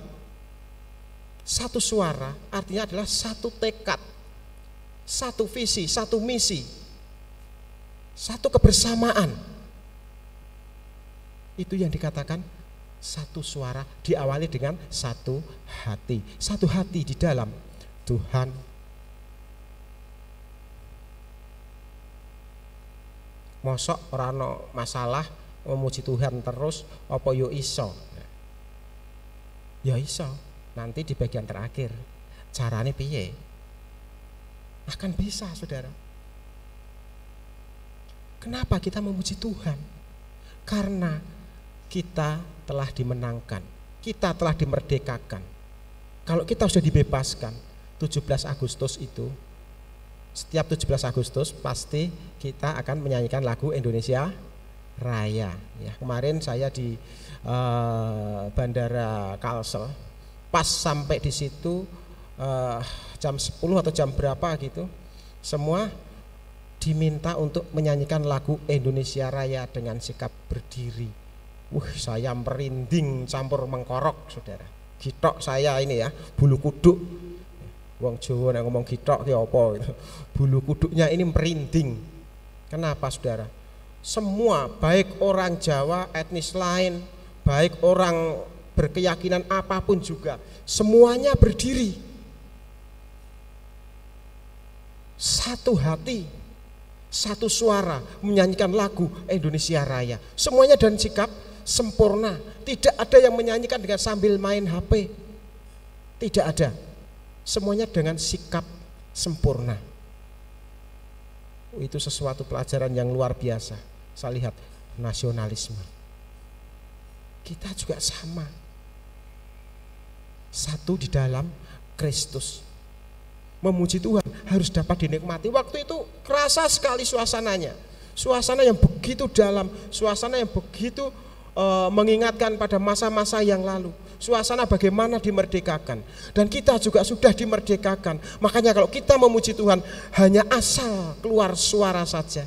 satu suara artinya adalah satu tekad satu visi satu misi satu kebersamaan itu yang dikatakan satu suara diawali dengan satu hati. Satu hati di dalam Tuhan. Mosok rano masalah memuji Tuhan terus apa yo iso. Ya iso. Nanti di bagian terakhir carane piye? Akan bisa, Saudara. Kenapa kita memuji Tuhan? Karena kita telah dimenangkan, kita telah dimerdekakan. Kalau kita sudah dibebaskan, 17 Agustus itu, setiap 17 Agustus pasti kita akan menyanyikan lagu Indonesia Raya. Ya, kemarin saya di uh, Bandara Kalsel, pas sampai di situ uh, jam 10 atau jam berapa gitu, semua diminta untuk menyanyikan lagu Indonesia Raya dengan sikap berdiri Wah, saya merinding campur mengkorok, saudara. Gitok saya ini ya, bulu kuduk. Wong Jawa yang ngomong gitok ya apa gitu. Bulu kuduknya ini merinding. Kenapa, saudara? Semua, baik orang Jawa, etnis lain, baik orang berkeyakinan apa pun juga, semuanya berdiri. Satu hati, satu suara menyanyikan lagu Indonesia Raya. Semuanya dan sikap sempurna. Tidak ada yang menyanyikan dengan sambil main HP. Tidak ada. Semuanya dengan sikap sempurna. Itu sesuatu pelajaran yang luar biasa. Saya lihat nasionalisme. Kita juga sama. Satu di dalam Kristus. Memuji Tuhan harus dapat dinikmati. Waktu itu kerasa sekali suasananya. Suasana yang begitu dalam, suasana yang begitu uh, mengingatkan pada masa-masa yang lalu. Suasana bagaimana dimerdekakan. Dan kita juga sudah dimerdekakan. Makanya kalau kita memuji Tuhan hanya asal keluar suara saja.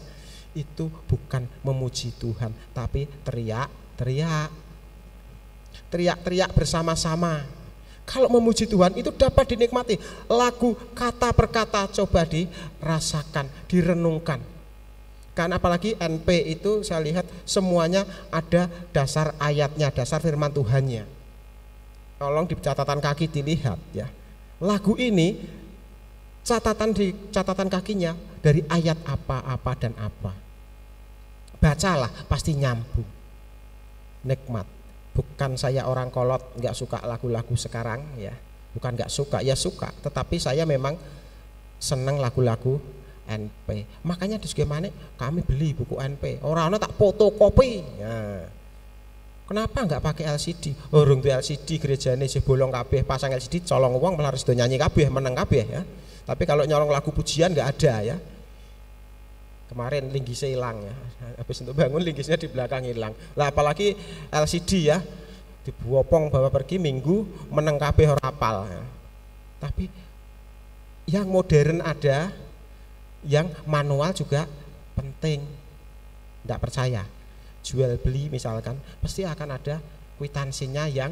itu bukan memuji Tuhan, tapi teriak-teriak. Teriak-teriak bersama-sama. Kalau memuji Tuhan itu dapat dinikmati. Lagu kata per kata coba dirasakan, direnungkan. Kan apalagi NP itu saya lihat semuanya ada dasar ayatnya, dasar firman Tuhannya. Tolong di catatan kaki dilihat ya. Lagu ini catatan di catatan kakinya dari ayat apa, apa dan apa. Bacalah pasti nyambung. Nikmat. Bukan saya orang kolot nggak suka lagu-lagu sekarang ya. Bukan nggak suka, ya suka. Tetapi saya memang seneng lagu-lagu NP. Makanya di Sugemane kami beli buku NP. Orang-orang tak fotokopi. Ya. Kenapa nggak pakai LCD? Urung tuh LCD gereja ini sih bolong kabeh pasang LCD colong uang malah harus nyanyi kabeh menang kabeh ya. Tapi kalau nyolong lagu pujian nggak ada ya. Kemarin linggisnya hilang ya. Habis untuk bangun linggisnya di belakang hilang. Lah apalagi LCD ya dibuopong bawa pergi minggu menang kabeh rapal ya. Tapi yang modern ada, yang manual juga penting. Tidak percaya, jual beli misalkan, pasti akan ada kwitansinya yang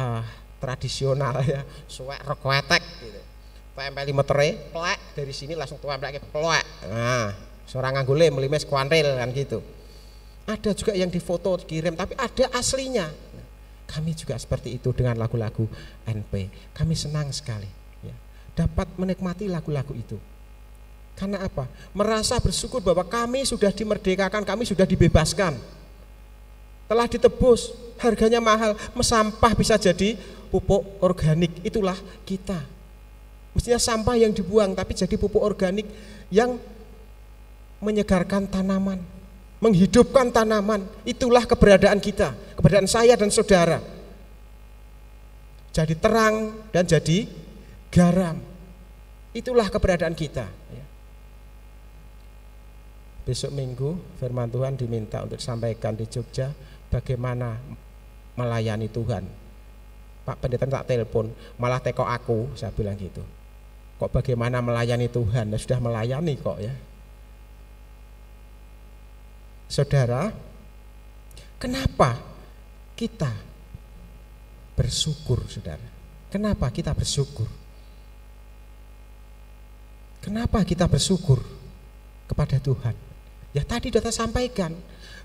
uh, tradisional ya, suwek rekwetek gitu. Tempel metere, plek dari sini langsung tuan plek plek. Nah, seorang anggule melimes kuanril kan gitu. Ada juga yang difoto kirim tapi ada aslinya. Kami juga seperti itu dengan lagu-lagu NP. Kami senang sekali ya, dapat menikmati lagu-lagu itu. Karena apa? Merasa bersyukur bahwa kami sudah dimerdekakan, kami sudah dibebaskan. Telah ditebus, harganya mahal, mesampah bisa jadi pupuk organik. Itulah kita. Mestinya sampah yang dibuang tapi jadi pupuk organik yang menyegarkan tanaman, menghidupkan tanaman. Itulah keberadaan kita, keberadaan saya dan saudara. Jadi terang dan jadi garam. Itulah keberadaan kita. Besok minggu firman Tuhan diminta untuk sampaikan di Jogja bagaimana melayani Tuhan. Pak pendeta tak telepon, malah teko aku, saya bilang gitu. Kok bagaimana melayani Tuhan? Ya, sudah melayani kok ya. Saudara, kenapa kita bersyukur, saudara? Kenapa kita bersyukur? Kenapa kita bersyukur kepada Tuhan? Ya tadi sudah sampaikan,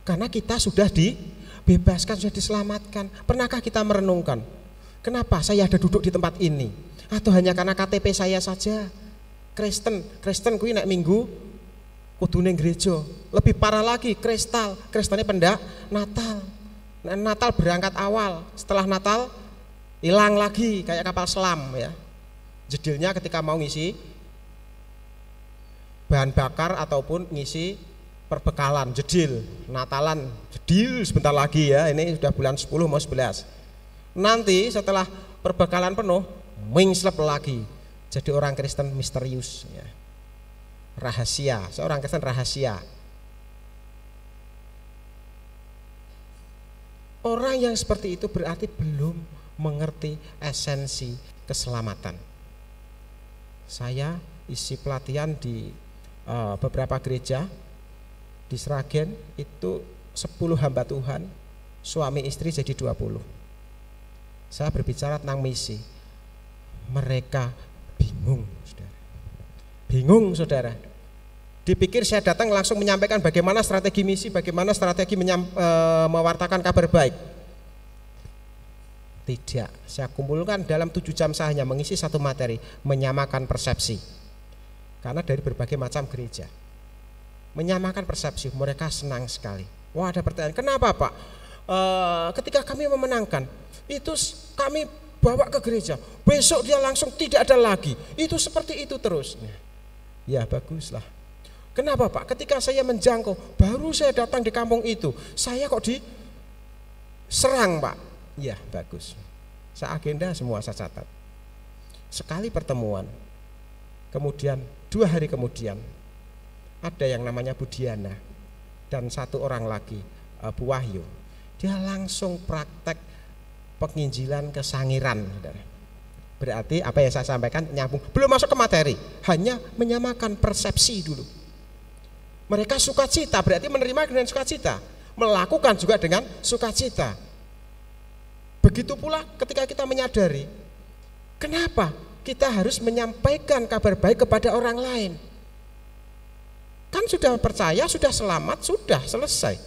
karena kita sudah dibebaskan, sudah diselamatkan. Pernahkah kita merenungkan, kenapa saya ada duduk di tempat ini? Atau hanya karena KTP saya saja? Kristen, Kristen kui naik minggu, kudu gereja. Lebih parah lagi, kristal, Kristennya pendak Natal. Natal berangkat awal, setelah Natal hilang lagi kayak kapal selam ya. Jedilnya ketika mau ngisi bahan bakar ataupun ngisi perbekalan, jedil, Natalan, jedil sebentar lagi ya, ini sudah bulan 10 mau 11. Nanti setelah perbekalan penuh, mingslep lagi, jadi orang Kristen misterius ya. Rahasia, seorang Kristen rahasia. Orang yang seperti itu berarti belum mengerti esensi keselamatan. Saya isi pelatihan di uh, beberapa gereja di Sragen itu 10 hamba Tuhan, suami istri jadi 20. Saya berbicara tentang misi. Mereka bingung, Saudara. Bingung, Saudara. Dipikir saya datang langsung menyampaikan bagaimana strategi misi, bagaimana strategi menyam, e, mewartakan kabar baik. Tidak, saya kumpulkan dalam tujuh jam saya mengisi satu materi, menyamakan persepsi. Karena dari berbagai macam gereja menyamakan persepsi, mereka senang sekali. Wah ada pertanyaan, kenapa Pak? E, ketika kami memenangkan, itu kami bawa ke gereja, besok dia langsung tidak ada lagi. Itu seperti itu terus. Ya baguslah. Kenapa Pak? Ketika saya menjangkau, baru saya datang di kampung itu, saya kok diserang Pak. Ya bagus. Saya agenda semua saya catat. Sekali pertemuan, kemudian dua hari kemudian ada yang namanya Budiana dan satu orang lagi uh, Bu Wahyu. Dia langsung praktek penginjilan kesangiran. Berarti apa yang saya sampaikan nyambung. Belum masuk ke materi, hanya menyamakan persepsi dulu. Mereka sukacita berarti menerima dengan sukacita, melakukan juga dengan sukacita. Begitu pula ketika kita menyadari kenapa kita harus menyampaikan kabar baik kepada orang lain. Kan sudah percaya, sudah selamat, sudah selesai.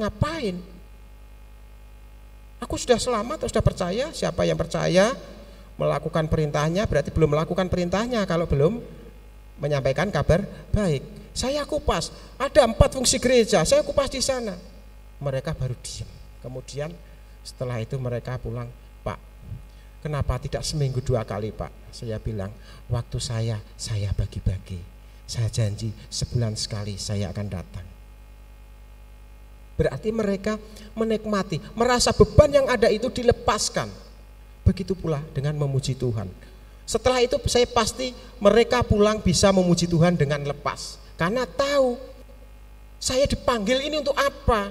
Ngapain? Aku sudah selamat, sudah percaya, siapa yang percaya melakukan perintahnya berarti belum melakukan perintahnya kalau belum menyampaikan kabar baik. Saya kupas, ada empat fungsi gereja, saya kupas di sana. Mereka baru diam. Kemudian setelah itu mereka pulang, Pak, kenapa tidak seminggu dua kali Pak? Saya bilang, waktu saya, saya bagi-bagi. Saya janji sebulan sekali saya akan datang. Berarti mereka menikmati, merasa beban yang ada itu dilepaskan. Begitu pula dengan memuji Tuhan. Setelah itu saya pasti mereka pulang bisa memuji Tuhan dengan lepas. Karena tahu saya dipanggil ini untuk apa?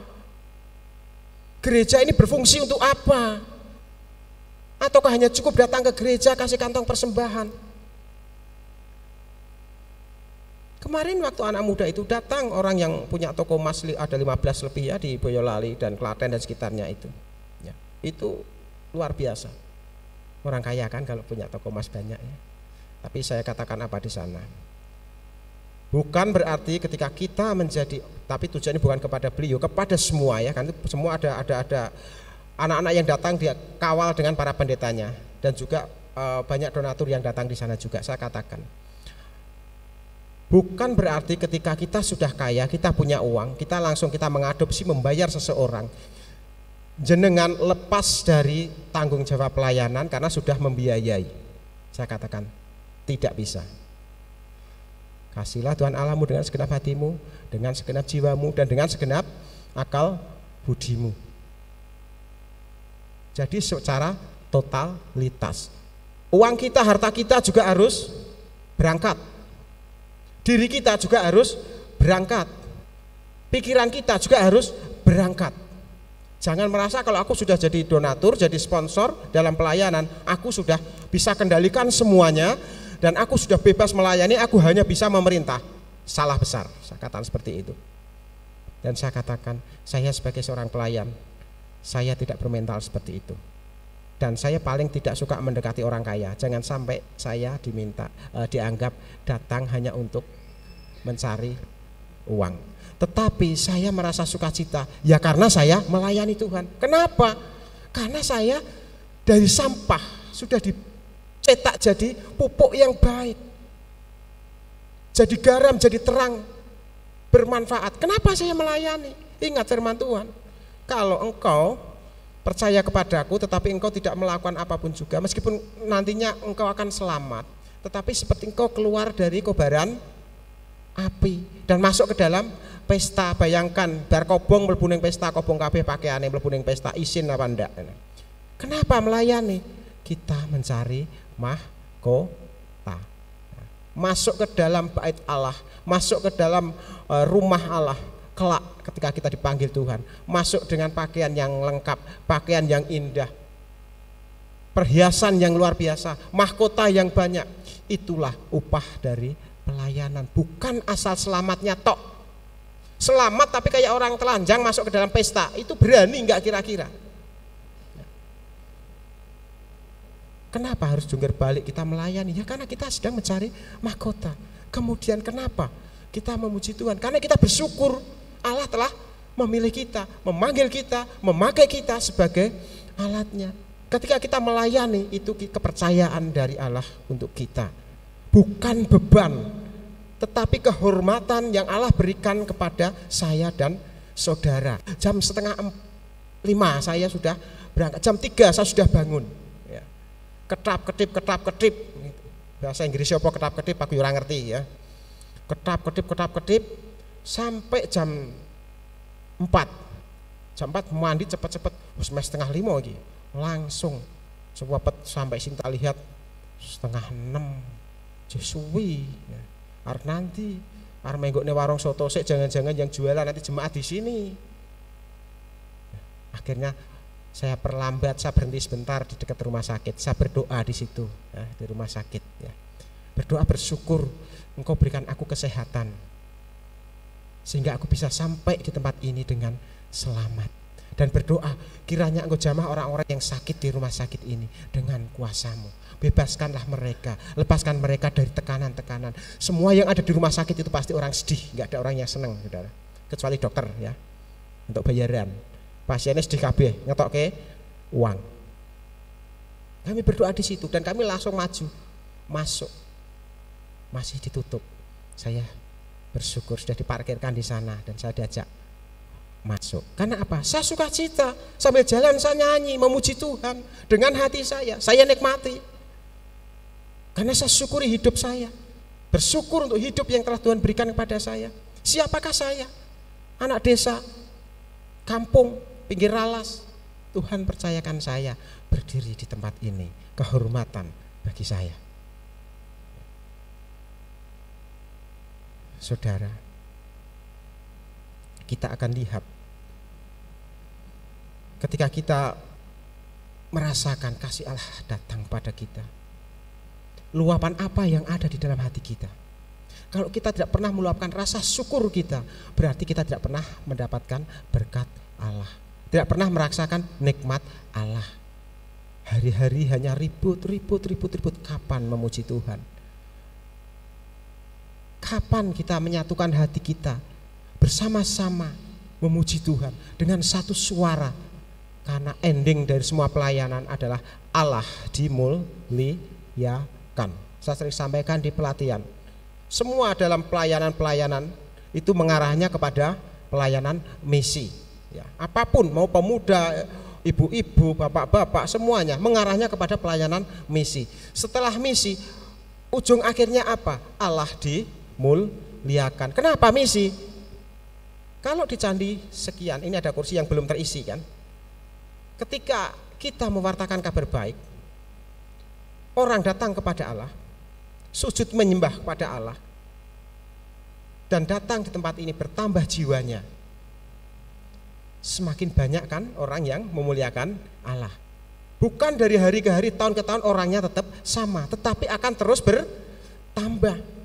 Gereja ini berfungsi untuk apa? Ataukah hanya cukup datang ke gereja kasih kantong persembahan? Kemarin waktu anak muda itu datang orang yang punya toko emas ada 15 lebih ya di Boyolali dan Klaten dan sekitarnya itu. Ya, itu luar biasa. Orang kaya kan kalau punya toko emas banyak ya. Tapi saya katakan apa di sana? Bukan berarti ketika kita menjadi tapi tujuannya bukan kepada beliau, kepada semua ya kan semua ada ada ada anak-anak yang datang dia kawal dengan para pendetanya dan juga e, banyak donatur yang datang di sana juga saya katakan Bukan berarti ketika kita sudah kaya, kita punya uang, kita langsung kita mengadopsi membayar seseorang. Jenengan lepas dari tanggung jawab pelayanan karena sudah membiayai. Saya katakan tidak bisa. Kasihlah Tuhan Allahmu dengan segenap hatimu, dengan segenap jiwamu, dan dengan segenap akal budimu. Jadi secara totalitas. Uang kita, harta kita juga harus berangkat diri kita juga harus berangkat. Pikiran kita juga harus berangkat. Jangan merasa kalau aku sudah jadi donatur, jadi sponsor dalam pelayanan, aku sudah bisa kendalikan semuanya dan aku sudah bebas melayani, aku hanya bisa memerintah. Salah besar, saya katakan seperti itu. Dan saya katakan, saya sebagai seorang pelayan, saya tidak bermental seperti itu. Dan saya paling tidak suka mendekati orang kaya. Jangan sampai saya diminta, eh, dianggap datang hanya untuk mencari uang. Tetapi saya merasa sukacita ya karena saya melayani Tuhan. Kenapa? Karena saya dari sampah sudah dicetak jadi pupuk yang baik. Jadi garam, jadi terang, bermanfaat. Kenapa saya melayani? Ingat firman Tuhan. Kalau engkau percaya kepadaku tetapi engkau tidak melakukan apa pun juga meskipun nantinya engkau akan selamat tetapi seperti engkau keluar dari kobaran api dan masuk ke dalam pesta bayangkan bar kobong pesta kobong kabeh pakaiane mlebu pesta isin apa ndak? Kenapa melayani? Kita mencari mahkota. Masuk ke dalam bait Allah masuk ke dalam e, rumah Allah kelak ketika kita dipanggil Tuhan masuk dengan pakaian yang lengkap pakaian yang indah perhiasan yang luar biasa mahkota yang banyak itulah upah dari pelayanan, bukan asal selamatnya tok. Selamat tapi kayak orang telanjang masuk ke dalam pesta, itu berani nggak kira-kira? Kenapa harus jungkir balik kita melayani? Ya karena kita sedang mencari mahkota. Kemudian kenapa kita memuji Tuhan? Karena kita bersyukur Allah telah memilih kita, memanggil kita, memakai kita sebagai alatnya. Ketika kita melayani itu kepercayaan dari Allah untuk kita bukan beban, tetapi kehormatan yang Allah berikan kepada saya dan saudara. Jam setengah lima saya sudah berangkat, jam tiga saya sudah bangun. Ya. Ketap ketip ketap ketip, bahasa Inggris apa ketap ketip aku kurang ngerti ya. Ketap ketip ketap ketip sampai jam empat, jam empat mandi cepat-cepat, mes setengah lima lagi, langsung coba sampai Sinta lihat setengah enam suwi ya. Nanti arep menggokne warung soto sik jangan-jangan yang jualan nanti jemaat di sini. Ya, akhirnya saya perlambat, saya berhenti sebentar di dekat rumah sakit. Saya berdoa di situ, ya, di rumah sakit. Ya. Berdoa bersyukur, Engkau berikan aku kesehatan. Sehingga aku bisa sampai di tempat ini dengan selamat. Dan berdoa, kiranya engkau jamah orang-orang yang sakit di rumah sakit ini dengan kuasamu. Bebaskanlah mereka, lepaskan mereka dari tekanan-tekanan. Semua yang ada di rumah sakit itu pasti orang sedih, nggak ada orang yang senang, saudara. Kecuali dokter ya, untuk bayaran. Pasiennya sedih kabeh, ngetok ke uang. Kami berdoa di situ dan kami langsung maju, masuk. Masih ditutup. Saya bersyukur sudah diparkirkan di sana dan saya diajak masuk. Karena apa? Saya suka cita sambil jalan saya nyanyi memuji Tuhan dengan hati saya. Saya nikmati. Karena saya syukuri hidup saya. Bersyukur untuk hidup yang telah Tuhan berikan kepada saya. Siapakah saya? Anak desa, kampung, pinggir ralas. Tuhan percayakan saya berdiri di tempat ini. Kehormatan bagi saya. Saudara, kita akan lihat ketika kita merasakan kasih Allah datang pada kita. Luapan apa yang ada di dalam hati kita? Kalau kita tidak pernah meluapkan rasa syukur kita, berarti kita tidak pernah mendapatkan berkat Allah. Tidak pernah merasakan nikmat Allah. Hari-hari hanya ribut, ribut, ribut, ribut. Kapan memuji Tuhan? Kapan kita menyatukan hati kita bersama-sama memuji Tuhan dengan satu suara? Karena ending dari semua pelayanan adalah Allah dimuliakan. Saya sering sampaikan di pelatihan. Semua dalam pelayanan-pelayanan itu mengarahnya kepada pelayanan misi. Ya, apa pun mau pemuda, ibu-ibu, bapak-bapak semuanya mengarahnya kepada pelayanan misi. Setelah misi, ujung akhirnya apa? Allah dimuliakan. Kenapa misi? Kalau di candi sekian, ini ada kursi yang belum terisi kan? Ketika kita mewartakan kabar baik, orang datang kepada Allah, sujud menyembah kepada Allah, dan datang di tempat ini bertambah jiwanya, semakin banyak kan orang yang memuliakan Allah. Bukan dari hari ke hari, tahun ke tahun orangnya tetap sama, tetapi akan terus bertambah.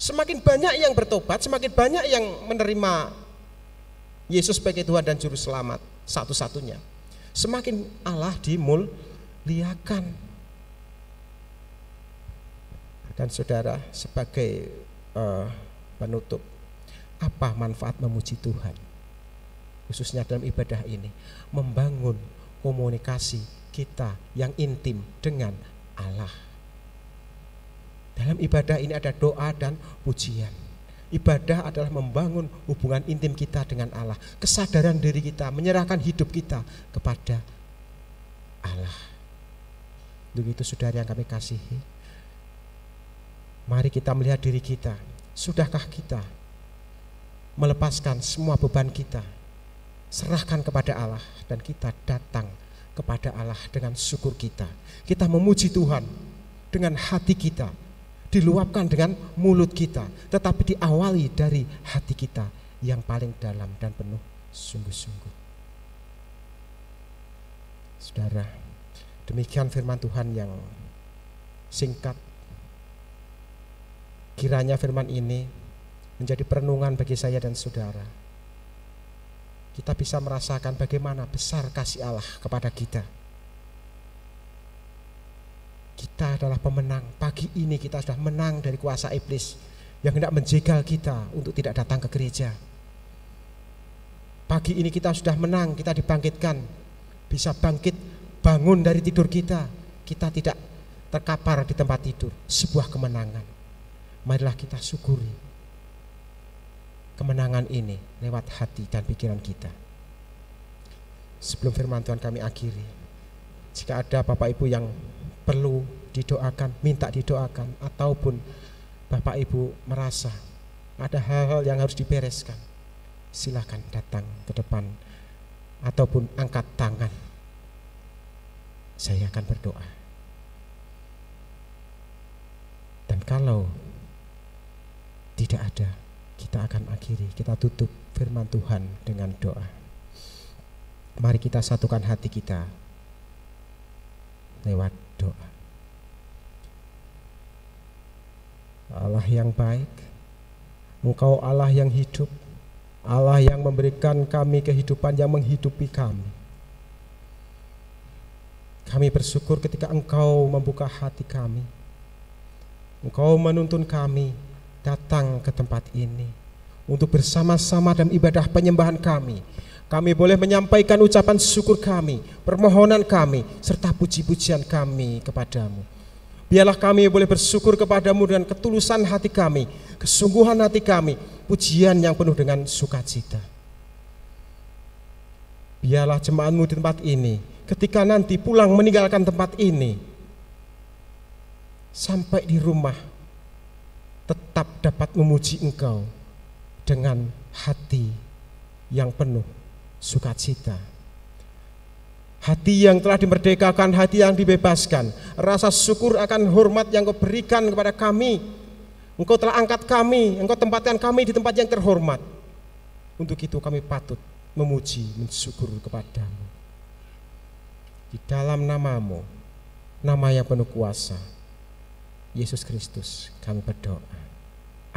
Semakin banyak yang bertobat, semakin banyak yang menerima Yesus sebagai Tuhan dan Juru Selamat satu-satunya. Semakin Allah dimuliakan. Dan saudara sebagai uh, penutup, apa manfaat memuji Tuhan? khususnya dalam ibadah ini membangun komunikasi kita yang intim dengan Allah. Dalam ibadah ini ada doa dan pujian. Ibadah adalah membangun hubungan intim kita dengan Allah, kesadaran diri kita, menyerahkan hidup kita kepada Allah. Begitu saudara yang kami kasihi. Mari kita melihat diri kita. Sudahkah kita melepaskan semua beban kita serahkan kepada Allah dan kita datang kepada Allah dengan syukur kita. Kita memuji Tuhan dengan hati kita, diluapkan dengan mulut kita, tetapi diawali dari hati kita yang paling dalam dan penuh sungguh-sungguh. Saudara, demikian firman Tuhan yang singkat. Kiranya firman ini menjadi perenungan bagi saya dan saudara kita bisa merasakan bagaimana besar kasih Allah kepada kita. Kita adalah pemenang. Pagi ini kita sudah menang dari kuasa iblis yang hendak menjegal kita untuk tidak datang ke gereja. Pagi ini kita sudah menang, kita dibangkitkan. Bisa bangkit, bangun dari tidur kita. Kita tidak terkapar di tempat tidur. Sebuah kemenangan. Marilah kita syukuri kemenangan ini lewat hati dan pikiran kita. Sebelum firman Tuhan kami akhiri, jika ada Bapak Ibu yang perlu didoakan, minta didoakan, ataupun Bapak Ibu merasa ada hal-hal yang harus dibereskan, silakan datang ke depan ataupun angkat tangan. Saya akan berdoa. Dan kalau tidak ada kita akan akhiri, kita tutup firman Tuhan dengan doa. Mari kita satukan hati kita lewat doa. Allah yang baik, Engkau Allah yang hidup, Allah yang memberikan kami kehidupan yang menghidupi kami. Kami bersyukur ketika Engkau membuka hati kami. Engkau menuntun kami datang ke tempat ini untuk bersama-sama dalam ibadah penyembahan kami. Kami boleh menyampaikan ucapan syukur kami, permohonan kami, serta puji-pujian kami kepadamu. Biarlah kami boleh bersyukur kepadamu dengan ketulusan hati kami, kesungguhan hati kami, pujian yang penuh dengan sukacita. Biarlah jemaatmu di tempat ini, ketika nanti pulang meninggalkan tempat ini, sampai di rumah, tetap dapat memuji engkau dengan hati yang penuh sukacita. Hati yang telah dimerdekakan, hati yang dibebaskan, rasa syukur akan hormat yang kau berikan kepada kami, Engkau telah angkat kami, Engkau tempatkan kami di tempat yang terhormat. Untuk itu kami patut memuji, mensyukur kepadamu. Di dalam namamu, nama yang penuh kuasa, Yesus Kristus, kami berdoa.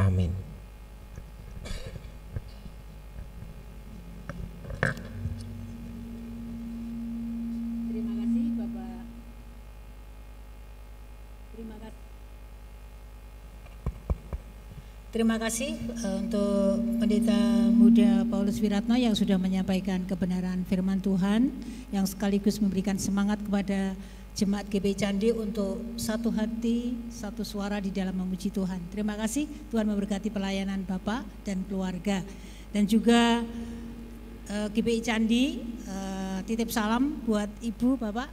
Amin. Terima kasih uh, untuk Pendeta Muda Paulus Wiratno yang sudah menyampaikan kebenaran firman Tuhan yang sekaligus memberikan semangat kepada jemaat GB Candi untuk satu hati, satu suara di dalam memuji Tuhan. Terima kasih Tuhan memberkati pelayanan Bapak dan keluarga. Dan juga eh, GBI Candi uh, titip salam buat Ibu Bapak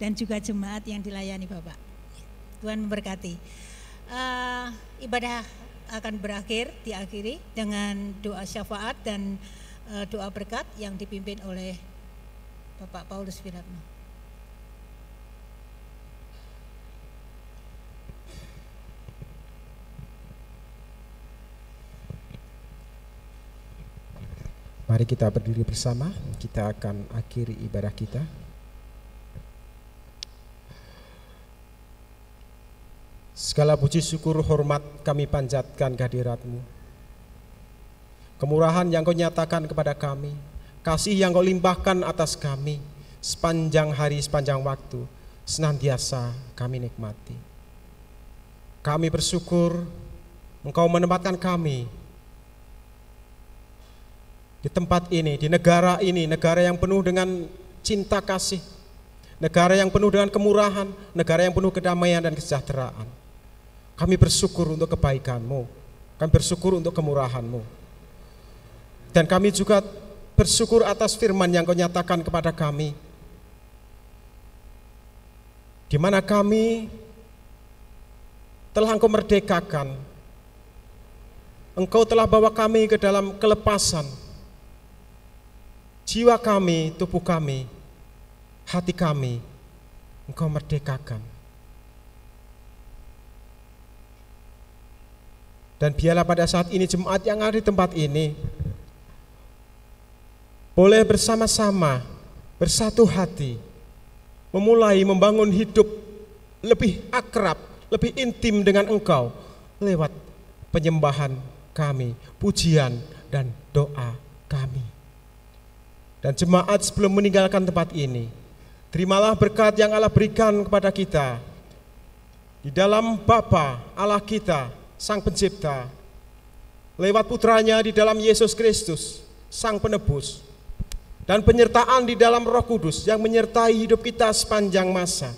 dan juga jemaat yang dilayani Bapak. Tuhan memberkati. Uh, ibadah akan berakhir diakhiri dengan doa syafaat dan uh, doa berkat yang dipimpin oleh Bapak Paulus Wiratno. Mari kita berdiri bersama, kita akan akhiri ibadah kita. Segala puji syukur hormat kami panjatkan kehadiratmu. Kemurahan yang kau nyatakan kepada kami, kasih yang kau limpahkan atas kami, sepanjang hari, sepanjang waktu, senantiasa kami nikmati. Kami bersyukur engkau menempatkan kami di tempat ini, di negara ini, negara yang penuh dengan cinta kasih, negara yang penuh dengan kemurahan, negara yang penuh kedamaian dan kesejahteraan. Kami bersyukur untuk kebaikanmu. Kami bersyukur untuk kemurahanmu. Dan kami juga bersyukur atas firman yang kau nyatakan kepada kami. Di mana kami telah engkau merdekakan. Engkau telah bawa kami ke dalam kelepasan. Jiwa kami, tubuh kami, hati kami, engkau merdekakan. Dan biarlah pada saat ini jemaat yang ada di tempat ini boleh bersama-sama bersatu hati memulai membangun hidup lebih akrab, lebih intim dengan Engkau lewat penyembahan kami, pujian dan doa kami. Dan jemaat sebelum meninggalkan tempat ini, terimalah berkat yang Allah berikan kepada kita di dalam Bapa Allah kita Sang Pencipta, lewat putranya di dalam Yesus Kristus, Sang Penebus, dan penyertaan di dalam Roh Kudus yang menyertai hidup kita sepanjang masa.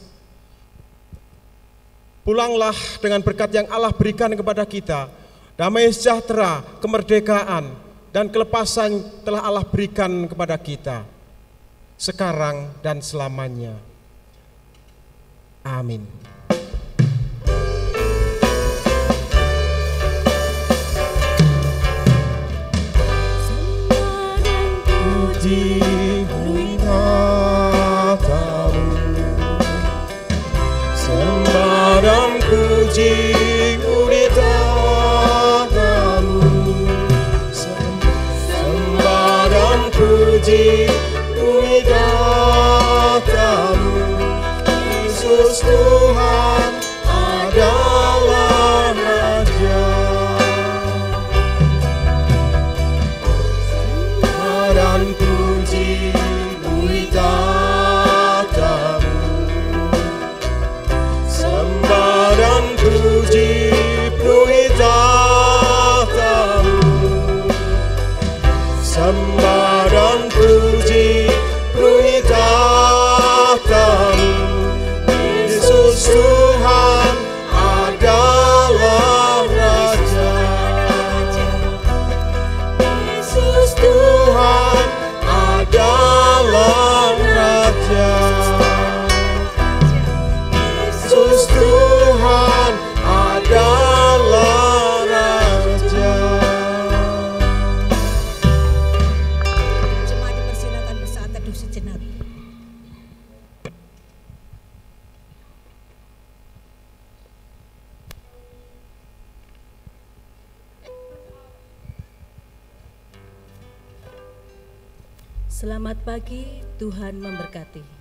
Pulanglah dengan berkat yang Allah berikan kepada kita, damai sejahtera, kemerdekaan, dan kelepasan telah Allah berikan kepada kita sekarang dan selamanya. Amin. puji Sembah dan puji Memberkati.